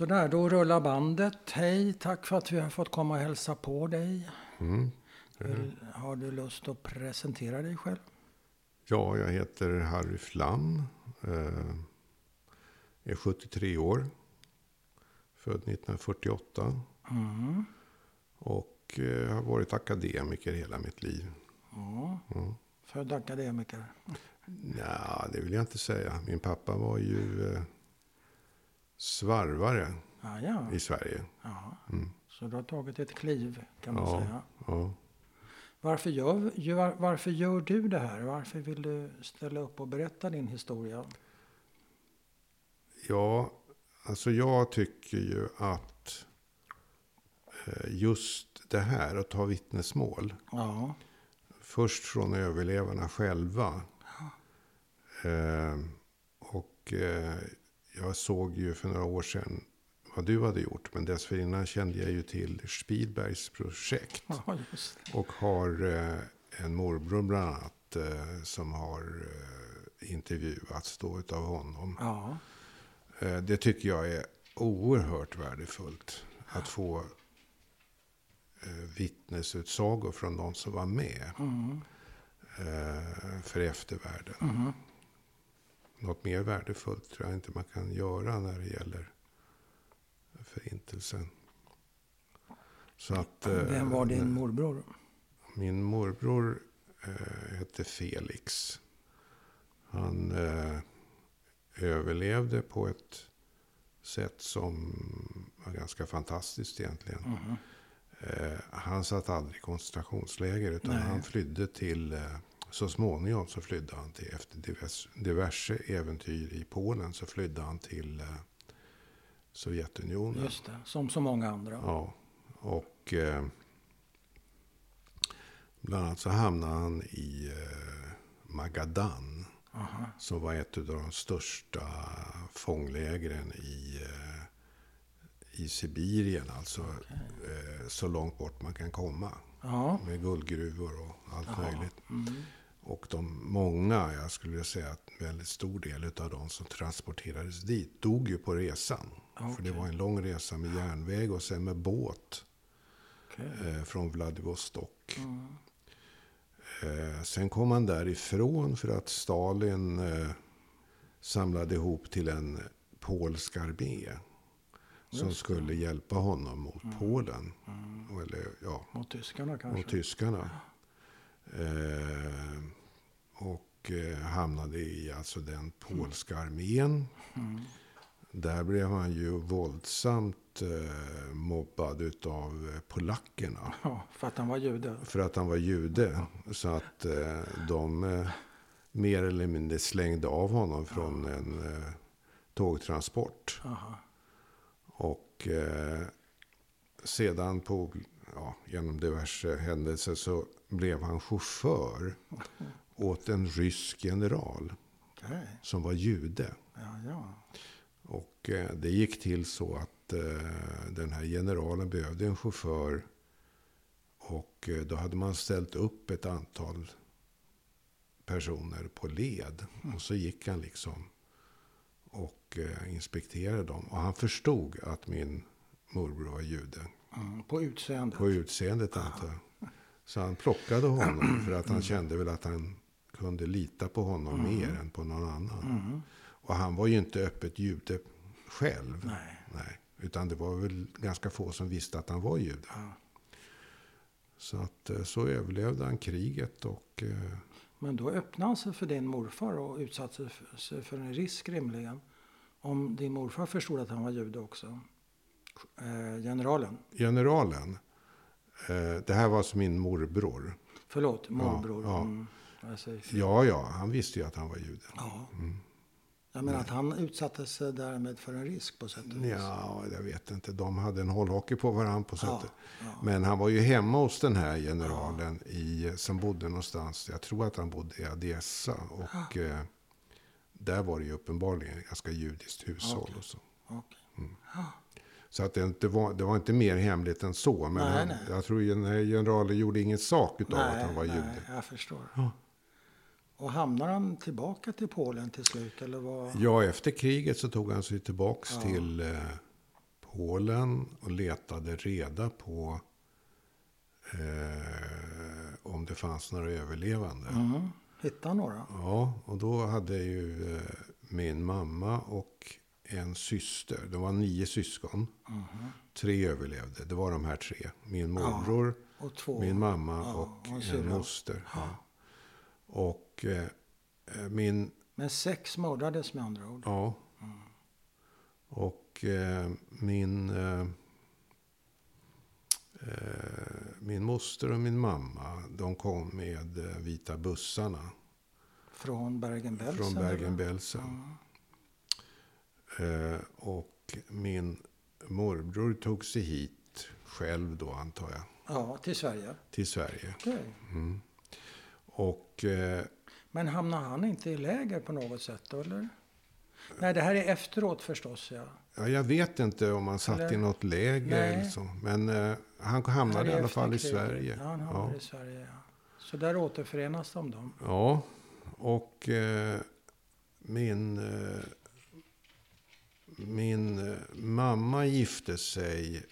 Sådär, då rullar bandet. Hej, tack för att vi har fått komma och hälsa på dig. Mm. Vill, har du lust att presentera dig själv? Ja, jag heter Harry Flam. Eh, är 73 år. Född 1948. Mm. Och eh, har varit akademiker hela mitt liv. Ja. Mm. Född akademiker. Ja, det vill jag inte säga. Min pappa var ju eh, svarvare Ja, ja. i Sverige. ja. Mm. Så du har tagit ett kliv kan man Ja. säga. Ja. Varför gör, gör, varför gör du det här? Varför vill du ställa upp och berätta din historia? Ja, alltså jag tycker ju att eh, just det här att ta vittnesmål. Ja. Först från överlevarna själva. Eh, och eh, jag såg ju för några år sedan vad du hade gjort. Men dessförinnan kände jag ju till Spielbergs projekt. det. Och har eh, en morbror bland annat eh, som har eh, intervjuats då utav honom. Ja. Det tycker jag är oerhört värdefullt. Att få vittnesutsagor från de som var med. Mm. För eftervärlden. Mm. Något mer värdefullt tror jag inte man kan göra när det gäller förintelsen. Så att, eh, Vem var din morbror? Min morbror eh, hette Felix. Han eh, överlevde på ett sätt som var ganska fantastiskt egentligen. Mhm. Eh, han satt aldrig i koncentrationsläger utan Nej. han flydde till, eh, så småningom så flydde han till, efter diverse, äventyr i Polen så flydde han till eh, Sovjetunionen. Just det, som så många andra. Ja, och eh, bland annat så hamnade han i eh, Magadan. Aha. Som var ett av de största fånglägren i, eh, i Sibirien. Alltså eh, så långt bort man kan komma. Ja. Med guldgruvor och allt Jaha. möjligt. Mm. Och de många, jag skulle vilja säga att en väldigt stor del av de som transporterades dit dog ju på resan. För det var en lång resa med järnväg och sen med båt Okej. eh, från Vladivostok. Mm. Eh, sen kom han därifrån för att Stalin eh, samlade ihop till en polsk armé. Som skulle hjälpa honom mot Polen. Mm. Eller ja, Mot tyskarna kanske? mot tyskarna. Eh, och eh, hamnade i alltså den polska armén. Mm. Där blev han ju våldsamt eh, mobbad utav eh, polackerna. Ja, för att han var jude. För att han var jude. Så att eh, de eh, mer eller mindre slängde av honom från en eh, tågtransport. Aha. Och sedan på, ja, genom diverse händelser så blev han chaufför åt en rysk general Okej. som var jude. Ja, ja. Och eh, det gick till så att eh, den här generalen behövde en chaufför. Och eh, då hade man ställt upp ett antal personer på led. Och så gick han liksom och inspekterade dem. Och han förstod att min morbror var jude. Mm. På utseendet? På utseendet antar jag. Så han plockade honom för att han kände väl att han kunde lita på honom mer än på någon annan. Mm. Och han var ju inte öppet jude själv. Nej. Nej. Utan det var väl ganska få som visste att han var jude. Ja. Så att eh, så överlevde han kriget och eh, Men då öppnade han sig för din morfar och utsatte för- sig för en risk rimligen. Om din morfar förstod att han var jude också. Eh, generalen. generalen. Eh, det här var alltså min morbror. Förlåt, morbror. ja. Mm. Säger fel. Ja, ja, han visste ju att han var jude. Ja. Mm. Jag menar att han utsatte sig därmed för en risk på sätt och vis. Ja, jag vet inte. De hade en hållhockey på varandra på Ja, sättet. ja. Men han var ju hemma hos den här generalen i, som bodde någonstans. Jag tror att han bodde i Adessa. Och eh, där var det ju uppenbarligen ett ganska judiskt hushåll. Okej. Och så. Okej. Så att det, inte var, det var inte mer hemligt än så. Men Nej, han, nej. jag tror generalen gjorde ingen sak utav att han var nej, jude. jag förstår. Ja. Och hamnar han tillbaka till Polen till slut? Eller vad? Ja, efter kriget så tog han sig tillbaks Ja. till, eh, Polen och letade reda på eh, om det fanns några överlevande. Mm. Hitta några? Ja, och då hade ju eh, min mamma och en syster. Det var nio syskon. Mm. Tre överlevde. Det var de här tre. Min morbror, två? min mamma Ja, och och en moster. Ja. Och eh, eh, min... Men sex mördades med andra ord? Ja. Och eh, min... Eh, eh, min moster och min mamma, de kom med eh, vita bussarna. Från Bergen-Belsen? Från? Bergen-Belsen. Eh, och min morbror tog sig hit själv då, antar jag, Ja, till Sverige? till Sverige. Okej. Och eh, Men hamnar han inte i läger på något sätt eller? Nej, det här är efteråt förstås, ja. ja, jag vet inte om han satt Eller- i något läger. Nej. Eller så. Men eh, han hamnade i alla fall i. Sverige. Ja, han hamnade Ja. i Sverige, ja. Så där återförenas de då? Ja, och eh, min, eh, min eh, mamma gifte sig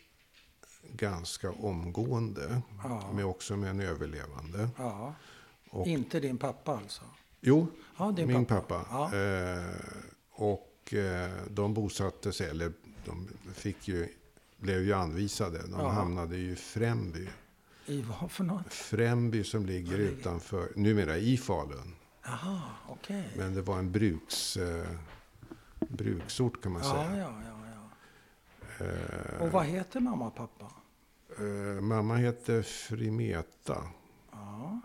ganska omgående. Ja. Med också med en överlevande. Ja. Och- Inte din pappa alltså? Jo, Ja, min pappa. pappa. Eh, och eh, de bosatte sig, eller de fick ju, blev ju anvisade. De hamnade ju i Främby. I vad för något? Främby som ligger utanför, numera i Falun. Jaha, okej. Men det var en bruks, eh, bruksort kan man Ja, säga. ja, ja, ja. Och vad heter mamma och pappa? Eh, mamma hette Frimeta. Ja.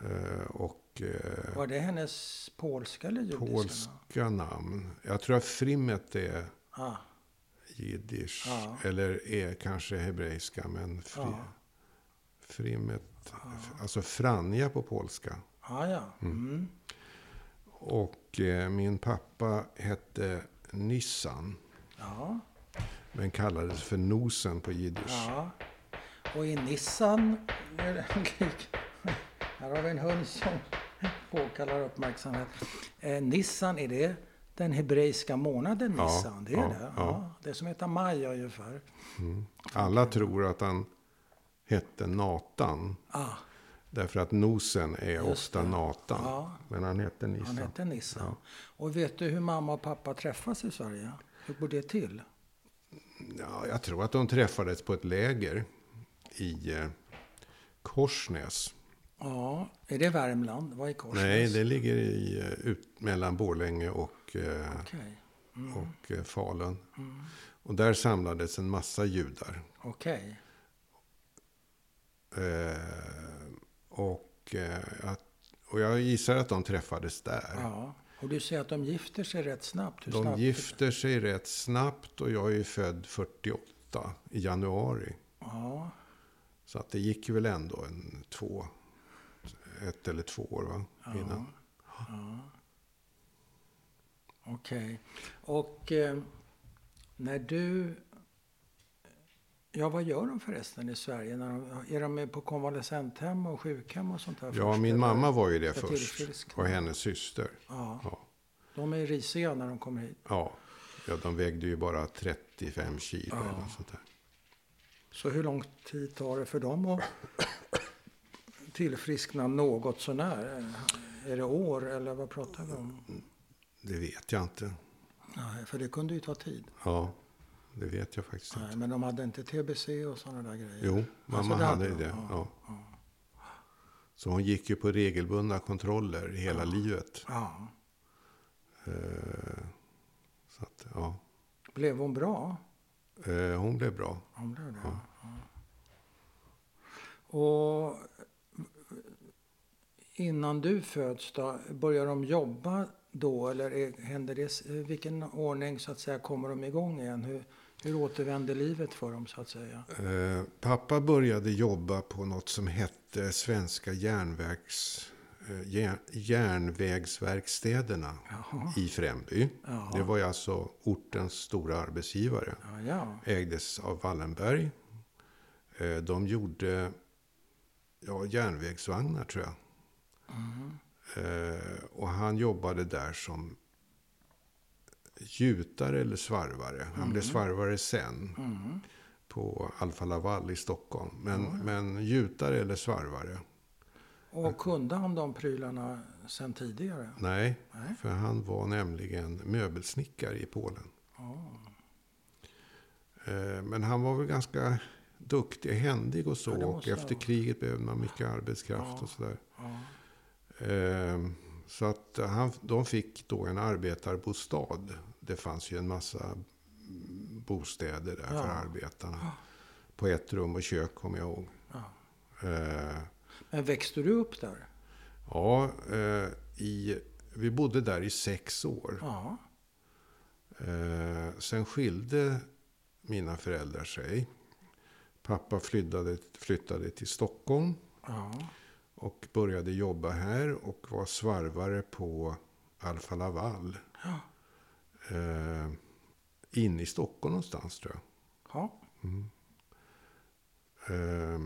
Eh, och eh, Var det hennes polska eller judiska? polska namn. Jag tror att Frimet är Ah, jiddisch. Ja. Eller är kanske hebreiska. Men fri, Ja. Frimet. Alltså Franja på polska. ah, ja. Mm. Och eh, min pappa hette Nissan. Ja, Men kallades för Nosen på jiddisch. ja. Och i Nissan... Här har vi en hund som påkallar uppmärksamhet. Eh, Nissan, är det den hebreiska månaden Ja, Nissan? det är ja, det? ja. Det som heter maj ungefär. Alla tror att han hette Natan. Ah, Därför att Nosen är Just ofta det. Natan. Ja. Men han hette Nissan. han hette Nissan. Och vet du hur mamma och pappa träffas i Sverige? Hur går det till? Ja, jag tror att de träffades på ett läger i eh, Korsnäs. Ja, är det Värmland? Vad är Korsnäs? Nej, det ligger i, eh, ut, mellan Borlänge och, eh, Okej, och eh, Falun. Mm. Och där samlades en massa judar. okej. Eh, och, eh, att, och jag gissar att de träffades där. Ja. Och du säger att de gifter sig rätt snabbt. Hur de snabbt? gifter sig rätt snabbt och jag är ju född 48 i januari. Ja, Så att det gick väl ändå en två, ett eller två år va? innan. okej. Och eh, när du... Ja, vad gör de förresten i Sverige? När de, är de på konvalescenthem och sjukhem och sånt där? Ja, först, min eller? mamma var ju det För först. Och hennes syster. Ja, Ja. de är risiga när de kommer hit. Ja. ja, de vägde ju bara 35 kilo Ja. eller sånt där. Så hur lång tid tar det för dem att tillfriskna något sånär? Är det år eller vad pratar vi om? Det vet jag inte. Nej, för det kunde ju ta tid. Ja, det vet jag faktiskt inte. Nej, men de hade inte TBC och sådana där grejer. Jo, mamma Alltså, det hade hade ju de, det. ja, Ja. Så hon gick ju på regelbundna kontroller hela livet. Ja. Eh, Så att, ja. Blev hon bra? Eh, Hon blev bra. Hon blev det. Ja. Och innan du föds då, börjar de jobba då eller är, händer det, vilken ordning så att säga kommer de igång igen? Hur, hur återvänder livet för dem så att säga? Eh, Pappa började jobba på något som hette Svenska järnvägs, eh, jär, järnvägsverkstäderna Jaha. i Främby. Ja. Det var ju alltså ortens stora arbetsgivare. Ja, ja. Ägdes av Wallenberg. Eh, De gjorde ja, järnvägsvagnar tror jag. Mm. Och han jobbade där som gjutare eller svarvare. Han blev svarvare sen. På Alfa Laval i Stockholm. Men, men gjutare eller svarvare. Och kunde han de prylarna sen tidigare? Nej, Nej. för han var nämligen möbelsnickare i Polen. Eh, Men han var väl ganska duktig, händig och så. Ja, och efter kriget behövde man mycket arbetskraft Ja. och sådär. Ja. Eh, Så att han, de fick då en arbetarbostad. Det fanns ju en massa bostäder där Ja. för arbetarna. På ett rum och kök kommer jag ihåg. Ja. Eh, Men växte du upp där? Ja, eh, i, vi bodde där i sex år. Eh, sen skilde mina föräldrar sig. Pappa flyttade, flyttade till Stockholm Ja. Och började jobba här och var svarvare på Alfa Laval. Ja. Eh, in i Stockholm någonstans tror jag. ja. Eh,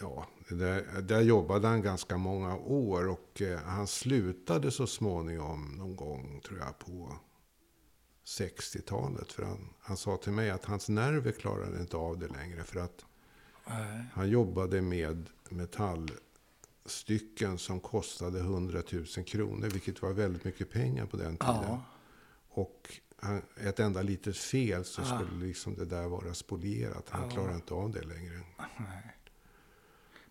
ja, där, där jobbade han ganska många år och eh, han slutade så småningom någon gång tror jag på 60-talet. För han, han sa till mig att hans nerver klarade inte av det längre. För att Nej. han jobbade med metallstycken som kostade 100 000 kronor. Vilket var väldigt mycket pengar på den tiden. Ja. Och han, ett enda litet fel så Ah. skulle liksom det där vara spolierat. Han Ja. klarade inte av det längre. Nej.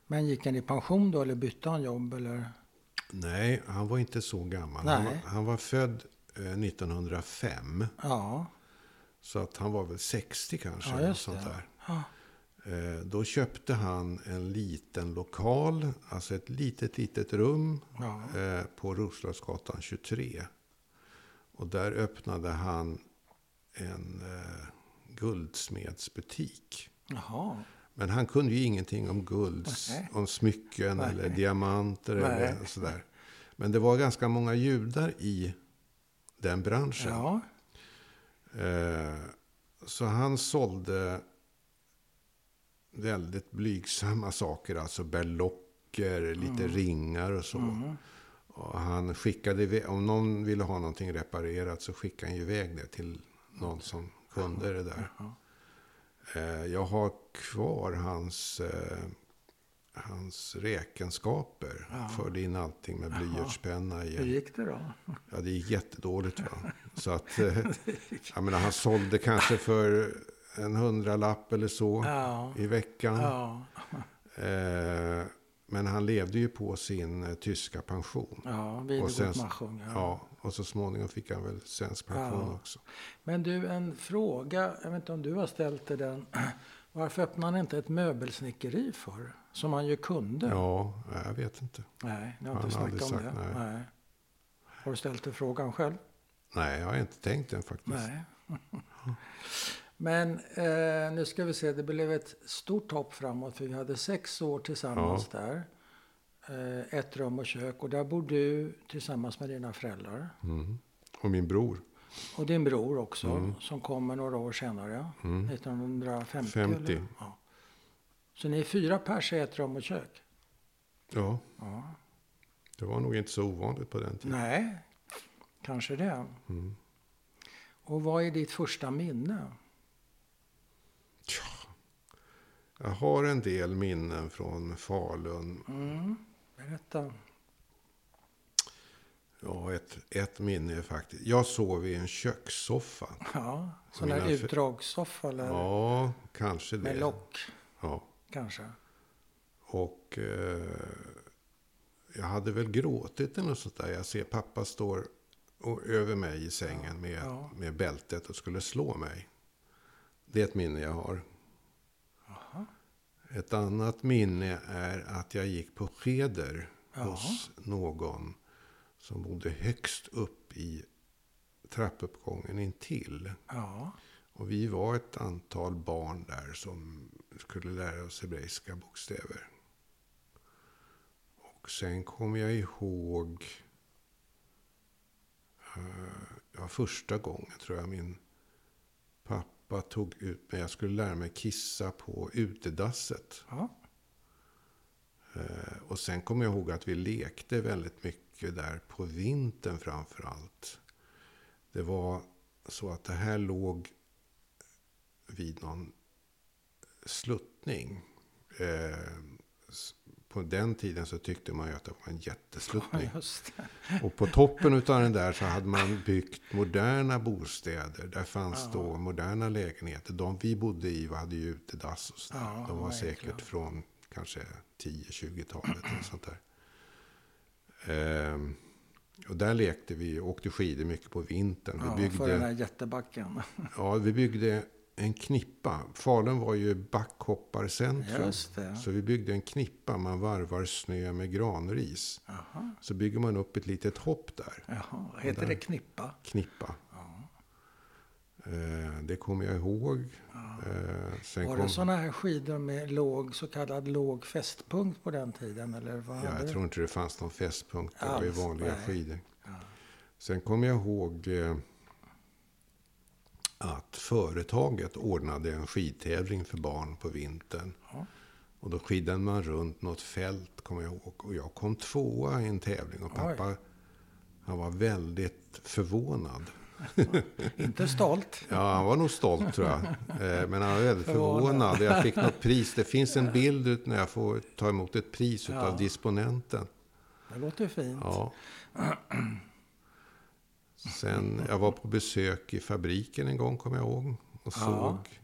Men gick han i pension då eller bytte han jobb eller? Nej, han var inte så gammal. Han var, han var född eh, 1905. Ja. Så att han var väl 60 kanske. Ja, just sånt där. Ja. Eh, Då köpte han en liten lokal, alltså ett litet, litet rum Ja. eh, på Roslagsgatan 23. Och där öppnade han en eh, guldsmedsbutik. Jaha. Men han kunde ju ingenting om guld, om smycken Nej. eller diamanter eller Nej. sådär. Men det var ganska många judar i den branschen. Ja. Så han sålde väldigt blygsamma saker. Alltså berlocker, lite ringar och så. Mm. Och han skickade, iväg- om någon ville ha någonting reparerat så skickade han ju iväg det till någon som kunde det där. Eh, jag har kvar hans, eh, hans räkenskaper. Ja. Förde in allting med blyertspenna i Hur gick det då? Ja, det gick jättedåligt. Va? Så att, eh, jag menar, han sålde kanske för en hundralapp eller så Ja. i veckan. Ja. Eh, men han levde ju på sin eh, tyska pension. Ja, Och sen-. Ja. Ja, och så småningom fick han väl svensk pension också. Men du, en fråga. Jag vet inte om du har ställt dig den. Varför öppnade han inte ett möbelsnickeri för? Som han ju kunde. Ja, jag vet inte. Nej, ni har inte snackat om sagt det? nej. Har du ställt dig frågan själv? Nej, jag har inte tänkt den faktiskt. Nej. Men eh, nu ska vi se, det blev ett stort hopp framåt. För vi hade sex år tillsammans där. Eh, ett rum och kök. Och där bor du tillsammans med dina föräldrar. Mm. Och min bror. Och din bror också, som kommer några år senare. 1950 50. eller? Ja. Så ni är fyra pers i ett rum och kök? Ja, Ja. det var nog inte så ovanligt på den tiden. Nej, kanske det. Mm. Och vad är ditt första minne? Jag har en del minnen från Falun. Mm. Berätta. Ja, ett, ett minne är faktiskt... Jag sov i en kökssoffa. Ja, sån där utdragssoffa eller Ja, kanske det. med lock Ja. kanske. Och eh, jag hade väl gråtit eller något sånt där. Jag ser pappa står över mig i sängen med, ja. med bältet och skulle slå mig. Det är ett minne jag har. Ett annat minne är att jag gick på skeder Ja. hos någon som bodde högst upp i trappuppgången intill. Ja, Och vi var ett antal barn där som skulle lära oss hebreiska bokstäver. Och sen kommer jag ihåg... eh, ja, första gången tror jag min pappa tog ut mig. Jag skulle lära mig kissa på utedasset. ja, Eh, och sen kommer jag ihåg att vi lekte väldigt mycket där på vintern framför allt. Det var så att det här låg vid någon sluttning. På den tiden så tyckte man ju att det var en Ja, jättesluttning. det. Och på toppen av den där så hade man byggt moderna bostäder. Där fanns då moderna lägenheter. De vi bodde i hade ju utedass och sådär. Ja, De var säkert från kanske 10-20-talet eller sånt där. Ehm, och där lekte vi och åkte skidor mycket på vintern. Vi Ja, för den byggde, här jättebacken. ja, vi byggde en knippa. Falun var ju backhopparcentrum. Så vi byggde en knippa. Man varvar snö med granris. Jaha, Så bygger man upp ett litet hopp där. jaha. Heter det knippa? Knippa. Eh, det kommer jag ihåg. Eh, Var kom, det sådana här skidor med låg, så kallad låg fästpunkt på den tiden? Eller vad ja, jag tror inte det fanns någon fästpunkt. Det var ju vanliga nej. skidor. Sen kommer jag ihåg eh, att företaget ordnade en skidtävling för barn på vintern. Ja. Och då skidade man runt något fält, kommer jag ihåg. Och jag kom tvåa i en tävling. Och pappa, han var väldigt förvånad. Inte stolt? Ja, han var nog stolt tror jag. Eh, Men han var väldigt Förvånad. Jag fick något pris. Det finns en bild ut när jag får ta emot ett pris Ja. av disponenten. Det låter fint. Ja. Sen, jag var på besök i fabriken en gång, kommer jag ihåg. Och Ja. såg,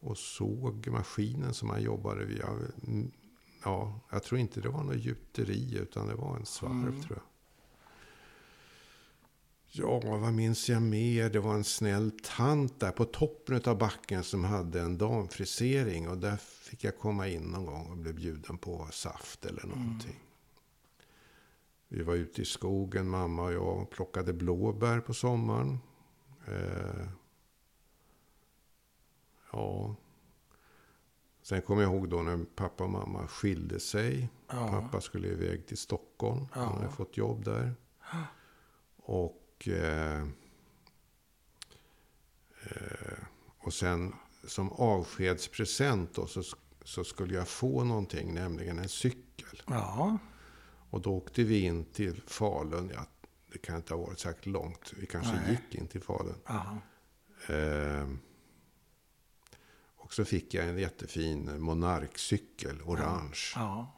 och såg maskinen som han jobbade vid. Jag, mm, ja, jag tror inte det var något gjuteri, utan det var en svarv, Mm. tror jag. Ja, vad minns jag mer? Det var en snäll tant där på toppen av backen som hade en damfrisering. Och där fick jag komma in någon gång och blev bjuden på saft eller någonting. Vi var ute i skogen, mamma och jag, och plockade blåbär på sommaren. Eh, ja. Sen kommer jag ihåg då när pappa och mamma skilde sig. Ja. Pappa skulle iväg till Stockholm. Han Ja. hade fått jobb där. Och, eh, eh, och sen som avskedspresent då, så, så skulle jag få någonting, nämligen en cykel. Ja, Och då åkte vi in till Falun. Ja, det kan inte ha varit särskilt långt. Vi kanske Nej. gick in till Falun. ja. Eh, och så fick jag en jättefin monarkcykel, orange. ja.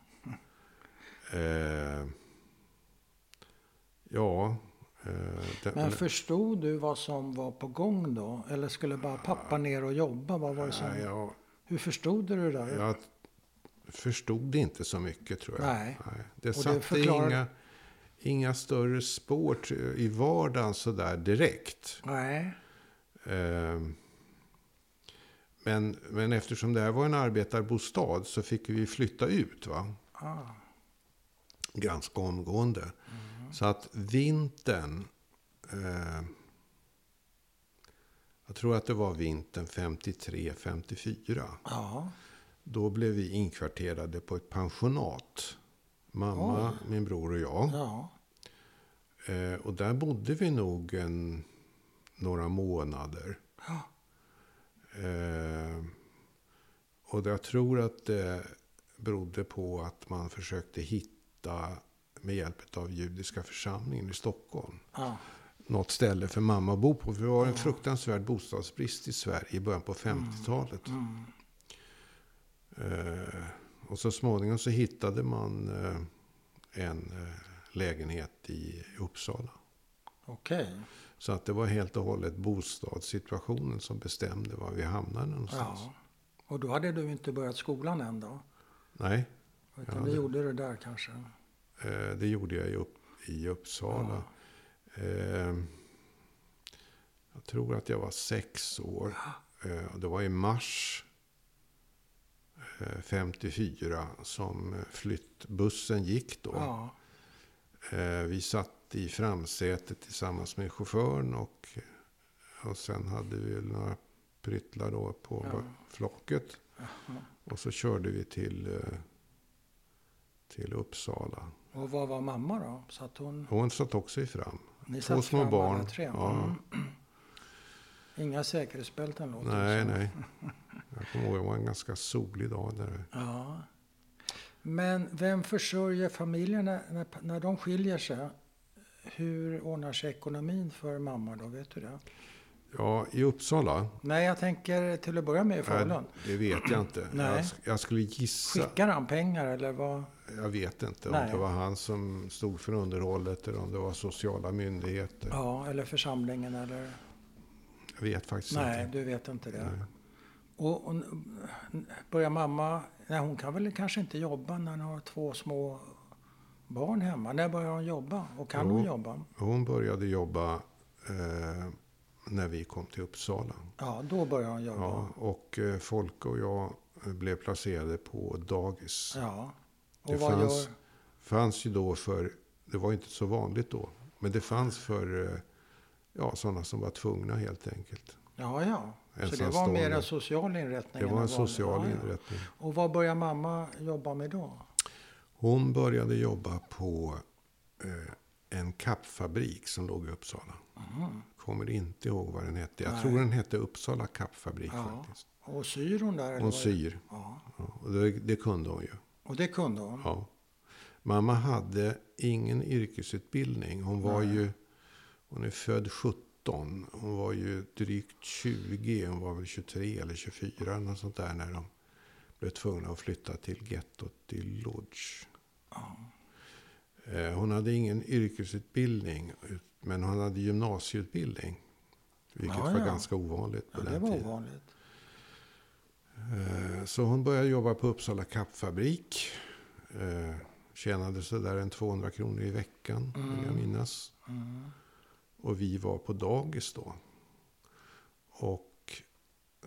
Eh, ja. Eh, den, Men förstod du vad som var på gång då? Eller skulle bara pappa ner och jobba? Vad var det som... jag, Hur förstod du det där? jag förstod inte så mycket tror jag. Nej. Det det satte förklarar- inga, inga större spår i vardagen sådär direkt. Nej. Eh, men, men eftersom det här var en arbetarbostad så fick vi flytta ut. va? Ah. ganska omgående. Så att vintern, eh, jag tror att det var vintern 53-54. Ja. Då blev vi inkvarterade på ett pensionat. Mamma, min bror och jag. Ja. Eh, och där bodde vi nog en, några månader. Ja. Eh, och jag tror att det berodde på att man försökte hitta med hjälp av judiska församlingen i Stockholm. Ja. Något ställe för mamma att bo på. För det var en fruktansvärd bostadsbrist i Sverige i början på 50-talet. Mm. Eh, och så småningom så hittade man eh, en eh, lägenhet i Uppsala. Okej. Så att det var helt och hållet bostadssituationen som bestämde var vi hamnade någonstans. Ja. Och då hade du inte börjat skolan än då? Nej, Utan Ja, du det- gjorde det där kanske? eh, det gjorde jag i, upp, i Uppsala. Eh, jag tror att jag var sex år. Eh, och det var i mars eh, 54 som flyttbussen gick då. Ja. Eh, vi satt i framsätet tillsammans med chauffören och, och sen hade vi några pryttlar då på Ja. flocket. Och så körde vi till, eh, till Uppsala. Och vad var mamma då? Satt hon... Hon satt också i fram. Ni Två små barn. tre? Ja. Mm. Inga säkerhetsbälten låter Nej, nej. Jag kommer ihåg, det var en ganska solig dag där. Ja. Men vem försörjer familjen när, när, de skiljer sig? hur ordnar sig ekonomin för mamma då? Vet du det? Ja, i Uppsala? Nej, jag tänker till att börja med i Falun. Det vet jag inte. Nej. Jag, jag skulle gissa. Skickar han pengar eller vad? Jag vet inte om Nej. det var han som stod för underhållet eller om det var sociala myndigheter. Ja, eller församlingen eller? Jag vet faktiskt Nej, inte. du vet inte det. Nej. Och, och börjar mamma, nej hon kan väl kanske inte jobba när hon har två små barn hemma. När börjar hon jobba? Och kan Jo. hon jobba? Hon började jobba eh, när vi kom till Uppsala. Ja, då börjar hon jobba. Ja, och eh, Folke och jag eh, blev placerade på dagis. Ja. Och Det vad fanns- gör... fanns ju då för, det var inte så vanligt då, men det fanns för eh, ja, sådana som var tvungna helt enkelt. Ja, ja. Så det var mer en social inrättning? Det var en social ja, ja. inrättning. Och vad börjar mamma jobba med då? Hon började jobba på eh, en kappfabrik som låg i Uppsala. Kommer inte ihåg vad den hette. Jag. Nej. tror den hette Uppsala kappfabrik Ja. faktiskt. Och syr hon där? Hon syr. Ja. Och det, det kunde hon ju. Och det kunde hon? Ja. Mamma hade ingen yrkesutbildning. Hon var Nej. ju... Hon är född 17. Hon var ju drygt 20. Hon var väl 23 eller 24 eller något sånt där när de blev tvungna att flytta till gettot i Lodz. Eh, Hon hade ingen yrkesutbildning. Men hon hade gymnasieutbildning. Vilket Ja, var ja. ganska ovanligt på Ja, det den var tiden. ovanligt. Eh, Så hon började jobba på Uppsala kappfabrik. Eh, Tjänade sådär en 200 kronor i veckan, vill jag minnas. Mm. Och vi var på dagis då. Och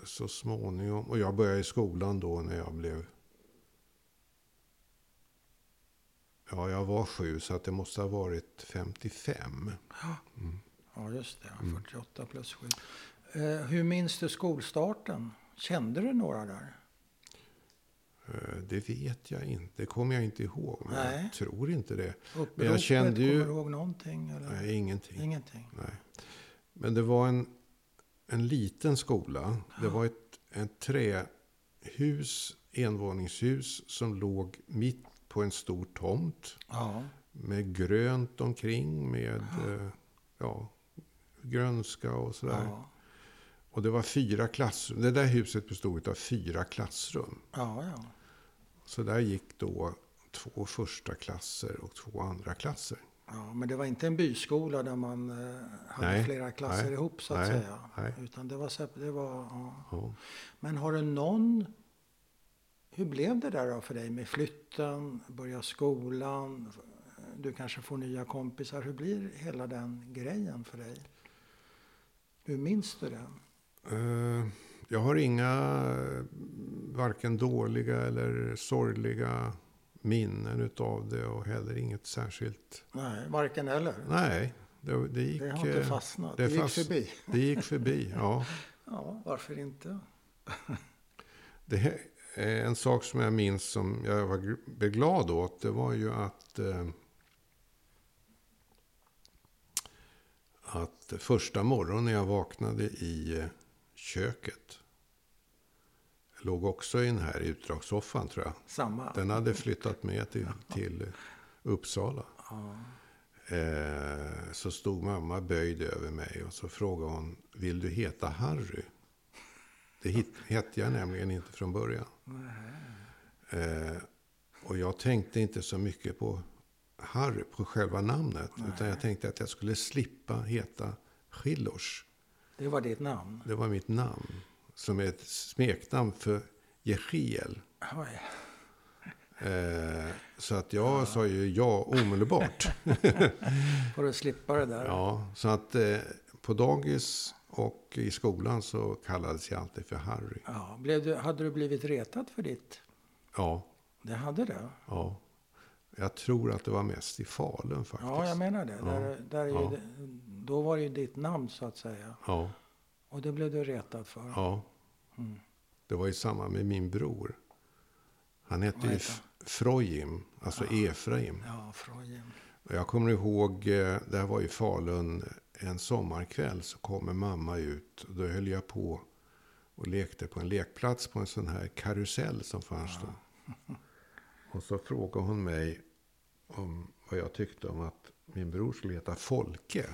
så småningom, och jag började i skolan då när jag blev... Ja, jag var sju, så att det måste ha varit 55. Ja, just det. Mm. 48 plus 7. Eh, hur minns du skolstarten? Kände du några där? Eh, Det vet jag inte, det kommer jag inte ihåg. Men Nej. jag tror inte det. Uppropet, kände ju- Kommer du ihåg någonting? Eller? Nej, ingenting. Ingenting? Nej. Men det var en, en liten skola. Det var ett, ett trähus, envåningshus, som låg mitt på en stor tomt. Ja. Med grönt omkring, med eh, ja, grönska och sådär. Ja. Och det var fyra klassrum. Det där huset bestod av fyra klassrum. Ja, ja. Så där gick då två första klasser och två andra klasser. ja. Men det var inte en byskola där man eh, hade Nej, flera klasser nej, ihop så att nej, säga. Utan det var, det var ja. Ja. Men har du någon... Hur blev det där då för dig med flytten, börja skolan, du kanske får nya kompisar. Hur blir hela den grejen för dig? Hur minns du det? Eh, Jag har inga varken dåliga eller sorgliga minnen utav det och heller inget särskilt. Nej, varken eller. Nej, det, det gick... Det har inte eh, fastnat. det Det, gick fast- förbi. Det gick förbi, ja. Ja, varför inte? Det är en sak som jag minns som jag var glad åt. Det var ju att... Eh, att första morgonen när jag vaknade i eh, köket. Låg också i den här utdragssoffan tror jag. Samma. Den hade flyttat med till, till Uppsala. Ja. Eh, så stod mamma böjd över mig och så frågade hon, vill du heta Harry? Det hette jag nämligen inte från början. Eh, och jag tänkte inte så mycket på Harry, på själva namnet. Utan jag tänkte att jag skulle slippa heta Schillors. Det var ditt namn. Det var mitt namn. Som är ett smeknamn för Jechiel. Oj. Eh, så att jag sa ju ja omedelbart. Får du slippa det där? Ja, så att eh, på dagis och i skolan så kallades jag alltid för Harry. Ja, Blev du, hade du blivit retad för ditt? Ja, Det hade det? ja. Jag tror att det var mest i Falun faktiskt. Ja, jag menar det. Ja. Där, där Ja. det. Då var det ju ditt namn så att säga. Ja, Och det blev du retad för. ja. Mm. Det var ju samma med min bror. Han hette ju Frojim, alltså Efraim. Ja, Freud. Och jag kommer ihåg, eh, det här var i Falun, en sommarkväll så kommer mamma ut. Och då höll jag på och lekte på en lekplats på en sån här karusell som fanns då. Och så frågade hon mig om vad jag tyckte om att min bror skulle heta Folke.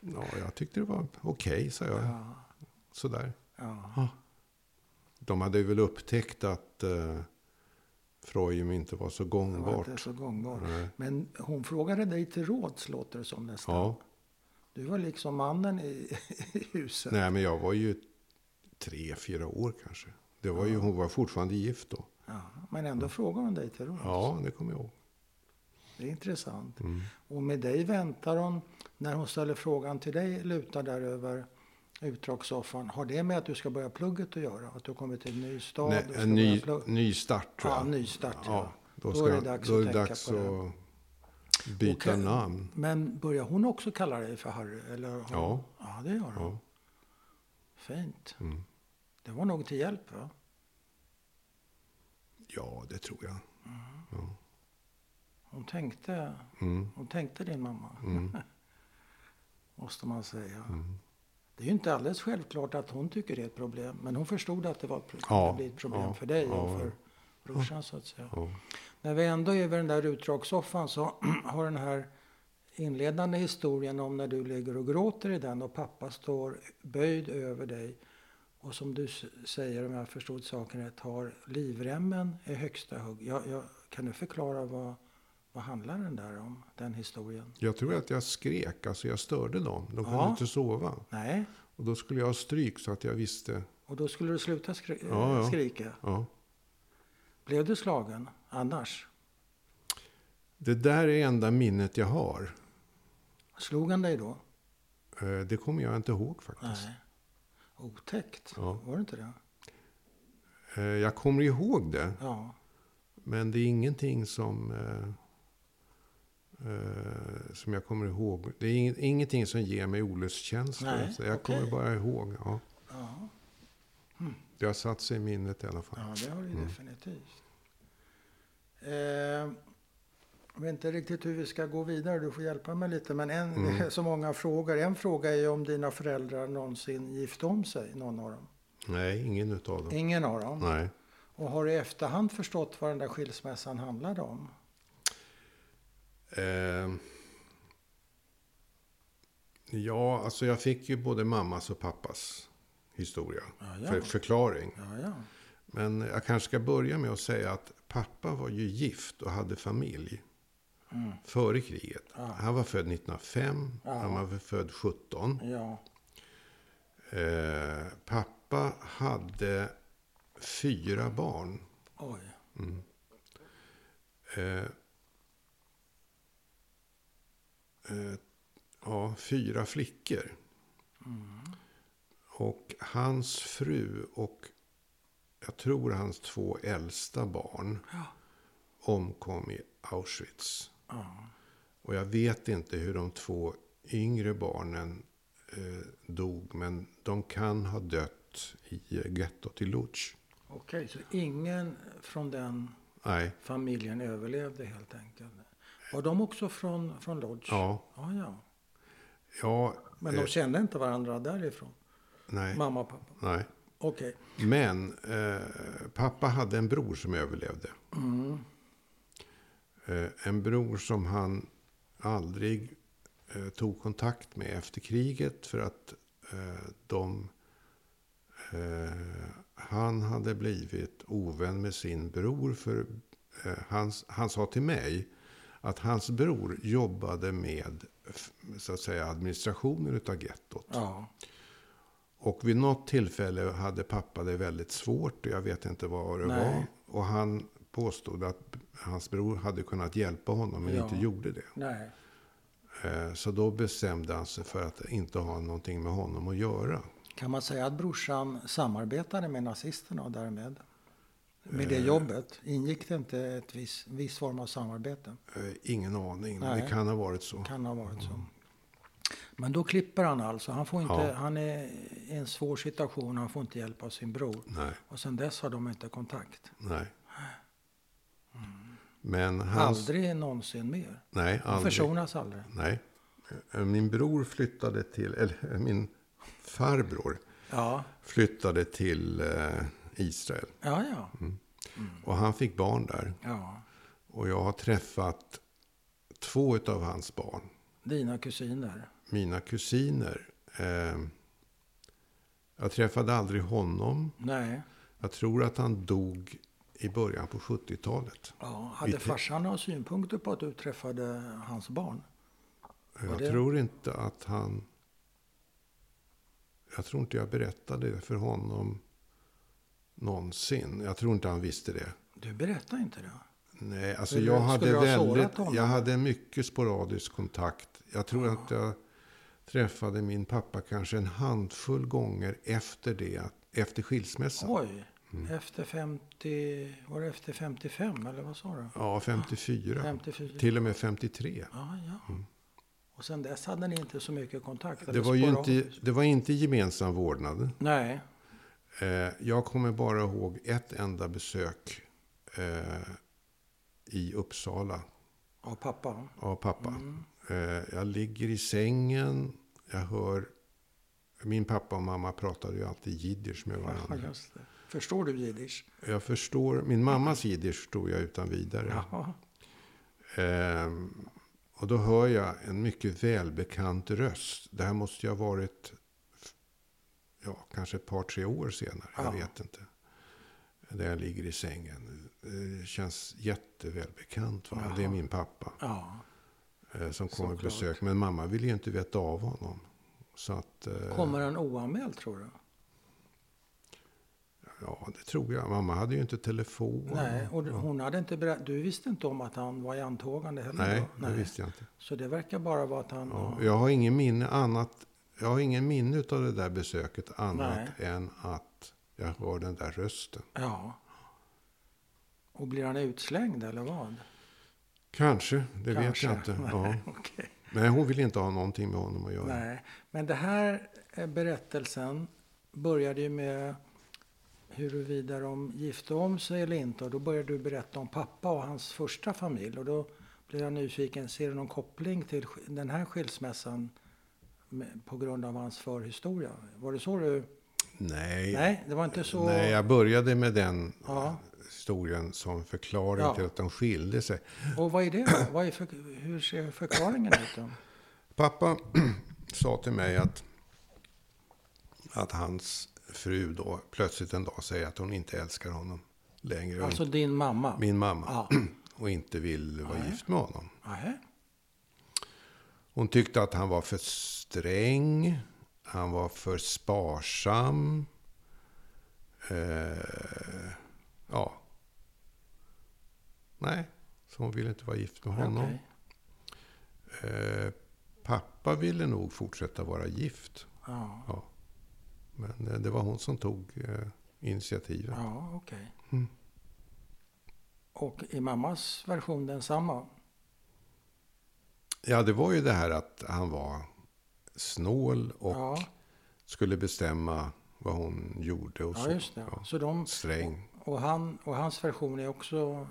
Ja, jag tyckte det var okej, sa jag. Ja, Sådär. ja. De hade väl upptäckt att uh, Freum inte var så Det var gångbart. inte så gångbart. Nej. Men hon frågade dig till råds, låter det som nästan. Ja. Du var liksom mannen i, i huset. Nej, men jag var ju tre, fyra år kanske. Det var ju, hon var fortfarande gift då. Ja, men ändå frågar hon dig till råds. Ja, det kommer jag ihåg. Det är intressant. Mm. Och med dig väntar hon, när hon ställer frågan till dig, lutar där över utdragssoffan. Har det med att du ska börja plugget att göra? Att du kommer till en ny stad? Nej, en ny, ny start tror Ja, jag. ny start, ja. Då, Då ska, är det dags då att är det tänka dags på det. att byta Och- namn. Men börjar hon också kalla dig för Harry? Eller? har- Ja. Ja, det gör hon. Ja. Fint. Mm. Det var nog till hjälp, va? ja, det tror jag. Hon tänkte, Mm. hon tänkte din mamma. Mm. Måste man säga. Mm. Det är ju inte alldeles självklart att hon tycker det är ett problem. Men hon förstod att det var ett problem, Ja, det blir ett problem ja, för dig och ja. för brorsan så att säga. När vi ändå är vid den där utdragssoffan så har den här inledande historien om när du ligger och gråter i den och pappa står böjd över dig och som du säger, om jag förstod saken rätt, har livremmen i högsta hugg. Jag, jag, kan du förklara vad, vad handlar den där om, den historien? Jag tror att jag skrek, alltså jag störde dem. De kunde Ja. inte sova. Nej, Och då skulle jag ha stryk så att jag visste. och då skulle du sluta skri- Ja, ja. skrika. Ja. Blev du slagen annars? Det där är enda minnet jag har. Slog han dig då? Eh, Det kommer jag inte ihåg faktiskt. Nej. Otäckt, Ja. var det inte det? Eh, Jag kommer ihåg det. Ja. Men det är ingenting som, eh, som jag kommer ihåg. Det är ing- ingenting som ger mig olustkänslor. Nej, Så jag okej. kommer bara ihåg. Ja. ja. Det har satt sig i minnet i alla fall. Ja, det har det Mm. definitivt. Eh, jag vet inte riktigt hur vi ska gå vidare, du får hjälpa mig lite. Men en, Mm. så många frågor. En fråga är om dina föräldrar någonsin gift om sig, någon av dem. Nej, ingen utav dem. Ingen av dem. Nej. Och har du i efterhand förstått vad den där skilsmässan handlade om? Eh, ja, alltså jag fick ju både mammas och pappas historia. Ja, ja. För, förklaring. Ja. Men jag kanske ska börja med att säga att pappa var ju gift och hade familj. Mm. Före kriget. Han var född 1905. Ja. Han var född 17. ja. Eh, pappa hade fyra barn. Oj. Eh, eh, ja, fyra flickor. Och hans fru och jag tror hans två äldsta barn Ja. omkom i Auschwitz. Ja. Och jag vet inte hur de två yngre barnen eh, dog. Men de kan ha dött i gettot i Lutz. Okej, så ingen från den Nej, familjen överlevde helt enkelt. Var de också från, från Lodz? ja. ja, ja. Ja, Men de eh, kände inte varandra därifrån? nej, Mamma och pappa? nej. Okej. Men eh, pappa hade en bror som överlevde. Mm. Eh, en bror som han aldrig eh, tog kontakt med efter kriget. För att eh, de... Eh, han hade blivit ovän med sin bror. För hans, han sa till mig att hans bror jobbade med så att säga, administrationen utav gettot. Ja. Och vid något tillfälle hade pappa det väldigt svårt. Och jag vet inte vad det Nej. var. Och han påstod att hans bror hade kunnat hjälpa honom men Ja. inte gjorde det. Nej. Eh, Så då bestämde han sig för att inte ha någonting med honom att göra. Kan man säga att brorsan samarbetade med nazisterna och därmed? Med det Eh. jobbet? Ingick det inte ett viss, viss form av samarbete? Eh, Ingen aning. Nej. Det kan ha varit så. Kan ha varit så. Men då klipper han alltså. Han, får inte, Ja. han är i en svår situation. Han får inte hjälp av sin bror. Nej, Och sen dess har de inte kontakt. nej. Men hans... Aldrig någonsin mer. Nej, De aldrig. försonas aldrig. Nej. Eh, Min bror flyttade till... Eller min farbror Ja, flyttade till eh, Israel. ja, ja. Och han fick barn där. ja. Och jag har träffat två av hans barn. Dina kusiner? Mina kusiner. Eh, jag träffade aldrig honom. Nej. Jag tror att han dog i början på 70-talet. Ja, hade farsan några synpunkter på att du träffade hans barn? Jag det- tror inte att han... Jag tror inte jag berättade det för honom någonsin. Jag tror inte han visste det. Du berättar inte det? Nej, alltså Skulle- jag hade väldigt... Jag hade mycket sporadisk kontakt. Jag tror att jag träffade min pappa kanske en handfull gånger efter det. Efter skilsmässan. Oj, Mm. efter 50, var det efter 55 eller vad sa du? Ja, 54. 54? Till och med 53. Ja, ja. Och sen dess hade ni inte så mycket kontakt? Det eller var ju inte, det var inte gemensam vårdnad. Nej, Eh, jag kommer bara ihåg ett enda besök eh, i Uppsala av pappa? av pappa. Mm. Eh, jag ligger i sängen, jag hör... Min pappa och mamma pratade ju alltid jiddisch med Ja, varandra. det. Förstår du jiddisch? Jag förstår, min mammas jiddisch förstod jag utan vidare. Ehm, och då hör jag en mycket välbekant röst. Det här måste ju ha varit ja, kanske ett par, tre år senare. Jag Ja. vet inte. Där jag ligger i sängen. Det känns jättevälbekant. Va? Det är min pappa Ja. eh, som kommer Såklart. besök. Men mamma vill ju inte veta av honom. Så att, eh, Kommer han oanmäld tror du? ja, det tror jag. Mamma hade ju inte telefon. Nej, och hon hade inte berättat. Du visste inte om att han var i antågande heller? Nej, då? det visste jag inte. Så det verkar bara vara att han... Ja, jag har ingen minne annat. Jag har ingen minne av det där besöket annat Nej. än att jag hör den där rösten. Ja. Och blir han utslängd eller vad? Kanske, det vet Kanske. jag inte. Ja. Nej, okej. Nej, hon vill inte ha någonting med honom att göra. Nej, men det här eh, berättelsen började ju med huruvida de gifte om sig eller inte. Och då började du berätta om pappa och hans första familj. Och då blev jag nyfiken, ser du någon koppling till den här skilsmässan på grund av hans förhistoria? Var det så du... Nej. Nej, det var inte så... Nej, jag började med den Ja. historien som förklaring Ja. till att de skilde sig. Och vad är det? Vad är för, hur ser förklaringen ut då? Pappa sa till mig att, att hans fru då plötsligt en dag säger att hon inte älskar honom längre. Alltså din mamma? Min mamma. Ja. Och inte vill vara Nej. gift med honom. Nähä. Hon tyckte att han var för sträng. Han var för sparsam. Eh, ja. Nej, så hon ville inte vara gift med honom. Okej. Eh, pappa ville nog fortsätta vara gift. Ja, Ja. Men eh, det var hon som tog eh, initiativet. ja okej. Mm. Och i mammas version densamma? Ja, det var ju det här att han var snål och Ja, skulle bestämma vad hon gjorde och ja så. det. Ja. Så de, Sträng. och, han, och hans version är också...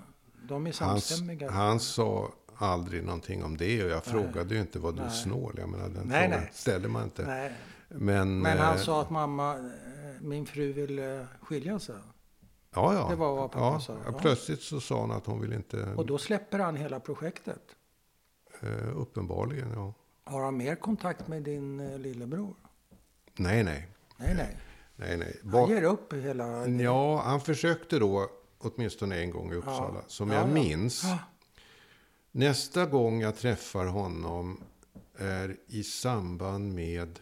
De är Han, samstämmiga? han sa aldrig någonting om det och jag Nej. frågade ju inte vad du Nej. snål. Jag menar, den Nej, frågan nej. ställer man inte. Nej. Men, Men han eh, sa att mamma, eh, min fru vill skilja sig. ja, ja. det var vad pappa ja, sa, ja. ja. Plötsligt så sa hon att hon vill inte... Och då släpper han hela projektet. Eh, uppenbarligen, ja. Har han mer kontakt med din eh, lillebror? Nej, nej. Nej, nej. nej, nej. Han ger upp hela... ja, han försökte då åtminstone en gång i Uppsala. Som Ja, jag ja. minns. Ah, Nästa gång jag träffar honom är i samband med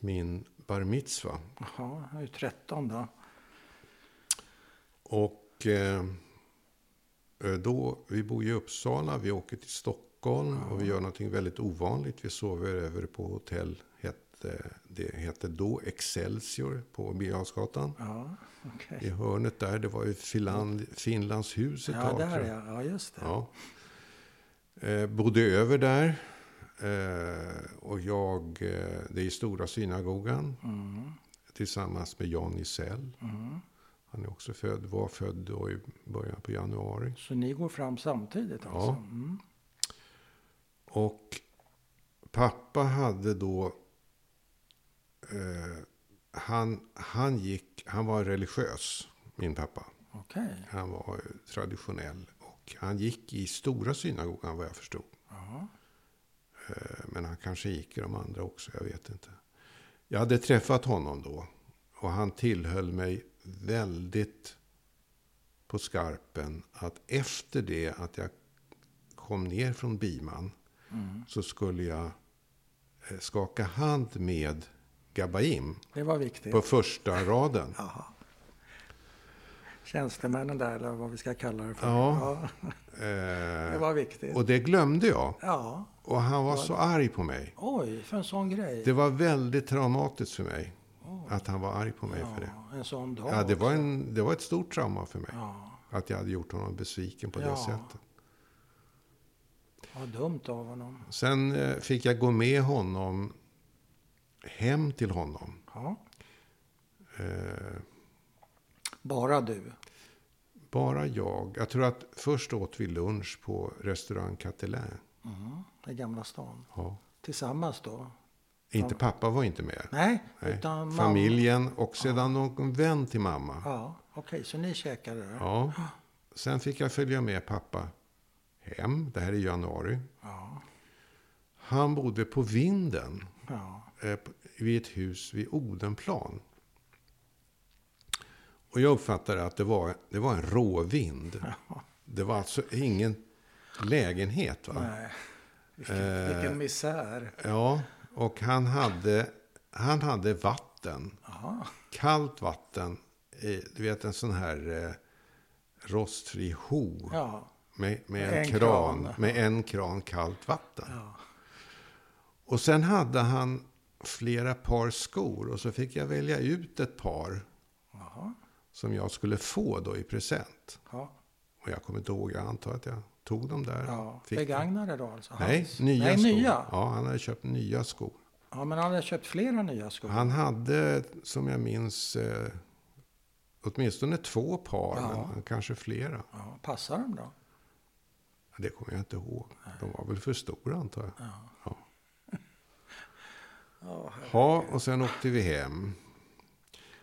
min bar mitzva. Jaha, han är ju 13 då. Och eh, då, vi bor i Uppsala, vi åker till Stockholm och vi gör någonting väldigt ovanligt. Vi sover över på hotell, hette, det hette då Excelsior på Birger Ja, okej. I hörnet där, det var ju Finland, Finlands hus ett Ja, tag. där jag. ja. Ja, just det. Ja. Eh, bodde över där. Eh, och jag, eh, det är Stora synagogan. Mm, Tillsammans med Jan Isell. mm. Han är också född, var född då i början på januari. Så ni går fram samtidigt alltså? Ja. Mm. Och pappa hade då... Eh, han, han, gick, han var religiös, min pappa. Okej. Han var traditionell. Och han gick i stora synagogan vad jag förstod. Eh, Men han kanske gick i de andra också, jag vet inte. Jag hade träffat honom då. Och han tillhöll mig väldigt på skarpen att efter det att jag kom ner från Biman Mm. så skulle jag eh, skaka hand med Gabaim Det var viktigt. på första raden. Tjänstemännen där, eller vad vi ska kalla det för. Ja. det Eh, var viktigt. och det glömde jag. Ja. Och han var så arg på mig. Oj, för en sån grej. Det var väldigt traumatiskt för mig. Oj. Att han var arg på mig för det. Ja, en sån dag Ja, det var, en, det var ett stort trauma för mig. Ja, Att jag hade gjort honom besviken på det Ja. sättet. Vad dumt av honom. Sen eh, fick jag gå med honom hem till honom. Ja. Eh, Bara du. bara jag. Jag tror att först åt vi lunch på restaurang Catelin. Mm. I Gamla stan. Ja. Tillsammans då? Inte pappa var inte med. Nej, Nej. utan mamma. Familjen och sedan någon vän till mamma. Ja, okej, så ni käkade där? Ja. Sen fick jag följa med pappa hem. Det här är januari. Ja. Han bodde på vinden. ja. eh, vid ett hus vid Odenplan. Och jag uppfattade att det var, det var en råvind. Det var alltså ingen lägenhet. Va? Nej. Vilken, Eh. vilken misär. Ja, och han hade, han hade vatten. Jaha. Kallt vatten. i, Du vet en sån här eh, rostfri ho. Ja. Med, med en, En kran, kran. Med en kran kallt vatten. ja. Och sen hade han flera par skor. Och så fick jag välja ut ett par Jaha. som jag skulle få då i present. Ja. Och jag kommer inte ihåg, jag antar att jag tog dem där. ja. Begagnade då alltså? Nej, Hans? nya Nej, skor. nya? Ja, han hade köpt nya skor. Ja, men han hade köpt flera nya skor. Han hade, som jag minns, eh, åtminstone två par, Ja. men kanske flera. Ja, passar de då? Det kommer jag inte ihåg. De var väl för stora antar jag. Ja. Ja. Ja. Ja, och sen åkte vi hem.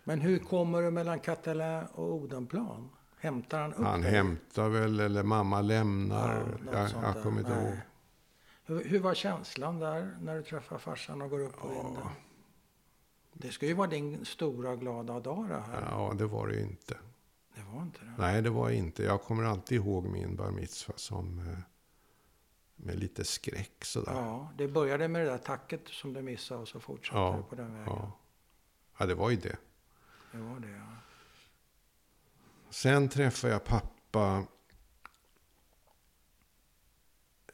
Men hur kommer du mellan Catalin och Odenplan? Hämtar han upp Han dig? hämtar väl, eller mamma lämnar. Ja, jag jag kommer inte ihåg. Hur, hur var känslan där när du träffar farsan och går upp på vinden? Det ska ju vara din stora glada dag det här. Ja, det var det ju inte. Det var inte det? Nej, det var inte. Jag kommer alltid ihåg min bar mitzva som eh, med lite skräck sådär. Ja, det började med det där tacket som du missade och så fortsatte Ja, du på den vägen. Ja. ja, det var ju det. Det var det, ja. Sen träffade jag pappa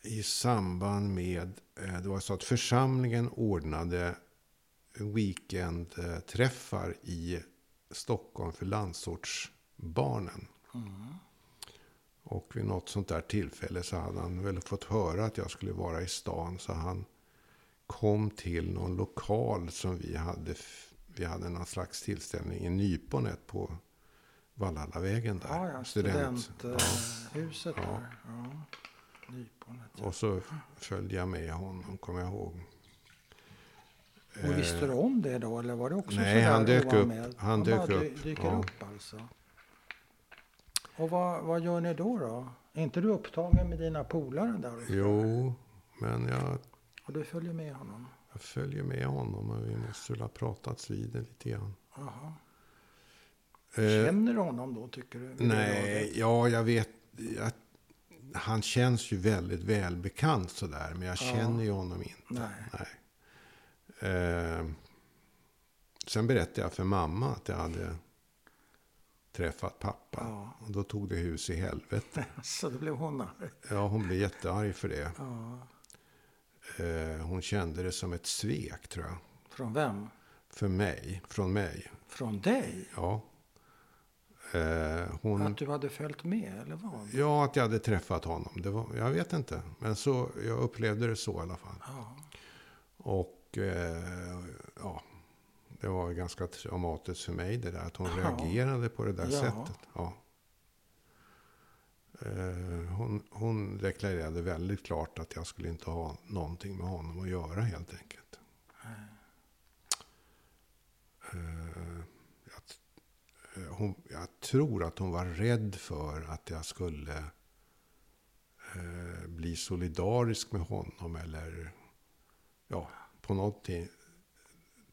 i samband med, eh, det var så att församlingen ordnade weekendträffar i Stockholm för landsortsbarnen. Mm. Och vid något sånt där tillfälle så hade han väl fått höra att jag skulle vara i stan. Så han kom till någon lokal som vi hade. Vi hade någon slags tillställning i Nyponet på Valhallavägen där. Ja, ja, Student. studenthuset Ja. där. Ja. Nyponet. ja. Och så följde jag med honom, kommer jag ihåg. Och visste du om det då, eller var det också Nej, han dök upp. Han bara dök upp, dyker ja. upp alltså. Och vad, vad gör ni då då? Är inte du upptagen med dina polare där? uppe? Jo, men jag, Och du följer med honom? jag följer med honom och vi måste väl ha pratats vid det lite grann. Jaha. Eh, Känner du honom då, tycker du? Nej, ja, jag vet. Jag, han känns ju väldigt välbekant sådär. Men jag Ja. känner ju honom inte. Nej. Nej. Eh, sen berättade jag för mamma att jag hade träffat pappa. Ja. Och då tog det hus i helvete. Så då blev hon arg. Ja, hon blev jättearg för det. Ja. Eh, hon kände det som ett svek, tror jag. Från vem? För mig. Från mig. Från dig? Ja. Eh, hon... Att du hade följt med, eller vad? Ja, att jag hade träffat honom. Det var, jag vet inte. Men så, jag upplevde det så i alla fall. Ja. Och eh, ja, det var ganska traumatiskt för mig det där. Att hon Ja. reagerade på det där Ja. sättet. Ja. Eh, hon, hon deklarerade väldigt klart att jag skulle inte ha någonting med honom att göra helt enkelt. Eh, jag, eh, hon, jag tror att hon var rädd för att jag skulle bli solidarisk med honom eller ja, på någonting,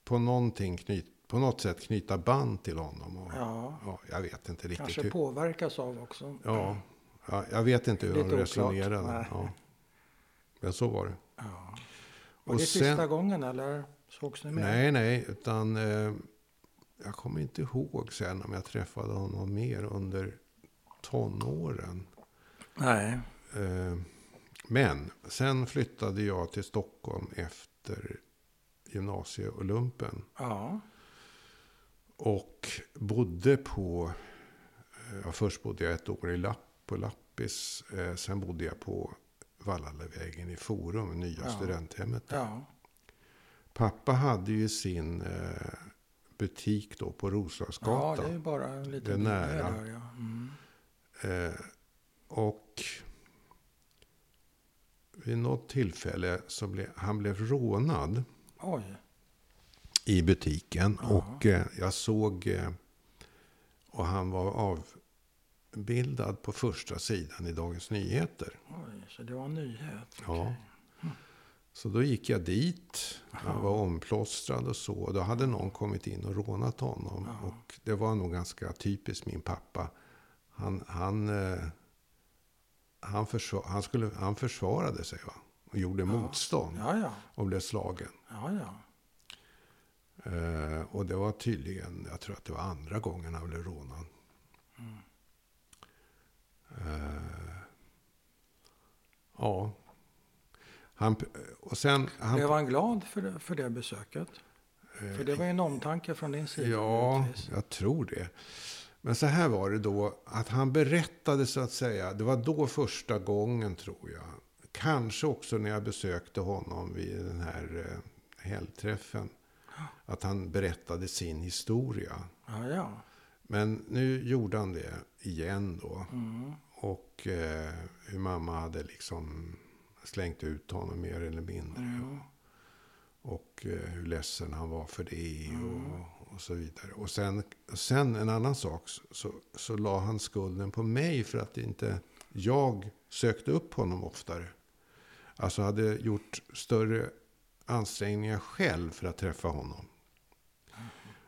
på någonting knyt, på något sätt knyta band till honom. Och, Ja, ja, jag vet inte riktigt. kanske hur, påverkas av också. ja, ja, jag vet inte hur de resonerade. Ja. Men så var det. Ja. Var Och det sen- sista gången eller sågs ni mer? Nej, nej, utan eh, jag kommer inte ihåg sen om jag träffade honom mer under tonåren. Nej. Eh, men sen flyttade jag till Stockholm efter gymnasieolympen. Ja. Och bodde på, ja, först bodde jag ett år i Lapp, på Lappis. Eh, sen bodde jag på Vallalavägen i Forum, nya Ja. studenthemmet. Ja. Pappa hade ju sin eh, butik då på ja, Roslagsgatan. det är bara en liten nära. Där, ja. Mm. Eh, och vid något tillfälle så blev han blev rånad Oj. i butiken. Ja. Och eh, jag såg, eh, och han var avbildad på första sidan i Dagens Nyheter. Oj, så det var en nyhet. Ja. Så då gick jag dit. Han var omplåstrad och så. Då hade någon kommit in och rånat honom. Ja. Och det var nog ganska typiskt min pappa. Han, han, eh, han, försvar, han, skulle, han försvarade sig va? Och gjorde motstånd Ja, ja. och blev slagen. Ja, ja. Eh, och det var tydligen, jag tror att det var andra gången han blev rånad. Mm. Eh, ja. Han, och sen... Han, Blev han glad för det, för det besöket? För det var ju en omtanke från din sida. Ja, jag tror det. Men så här var det då, att han berättade så att säga, det var då första gången tror jag. Kanske också när jag besökte honom vid den här eh, helgträffen. Att han berättade sin historia. Ja, ja. Men nu gjorde han det igen då. Mm. Och eh, hur mamma hade liksom slängt ut honom mer eller mindre. Mm. Och eh, hur ledsen han var för det och, och så vidare. Och sen, sen en annan sak, så, så, så la han skulden på mig för att inte jag sökte upp honom oftare. Alltså hade gjort större ansträngningar själv för att träffa honom.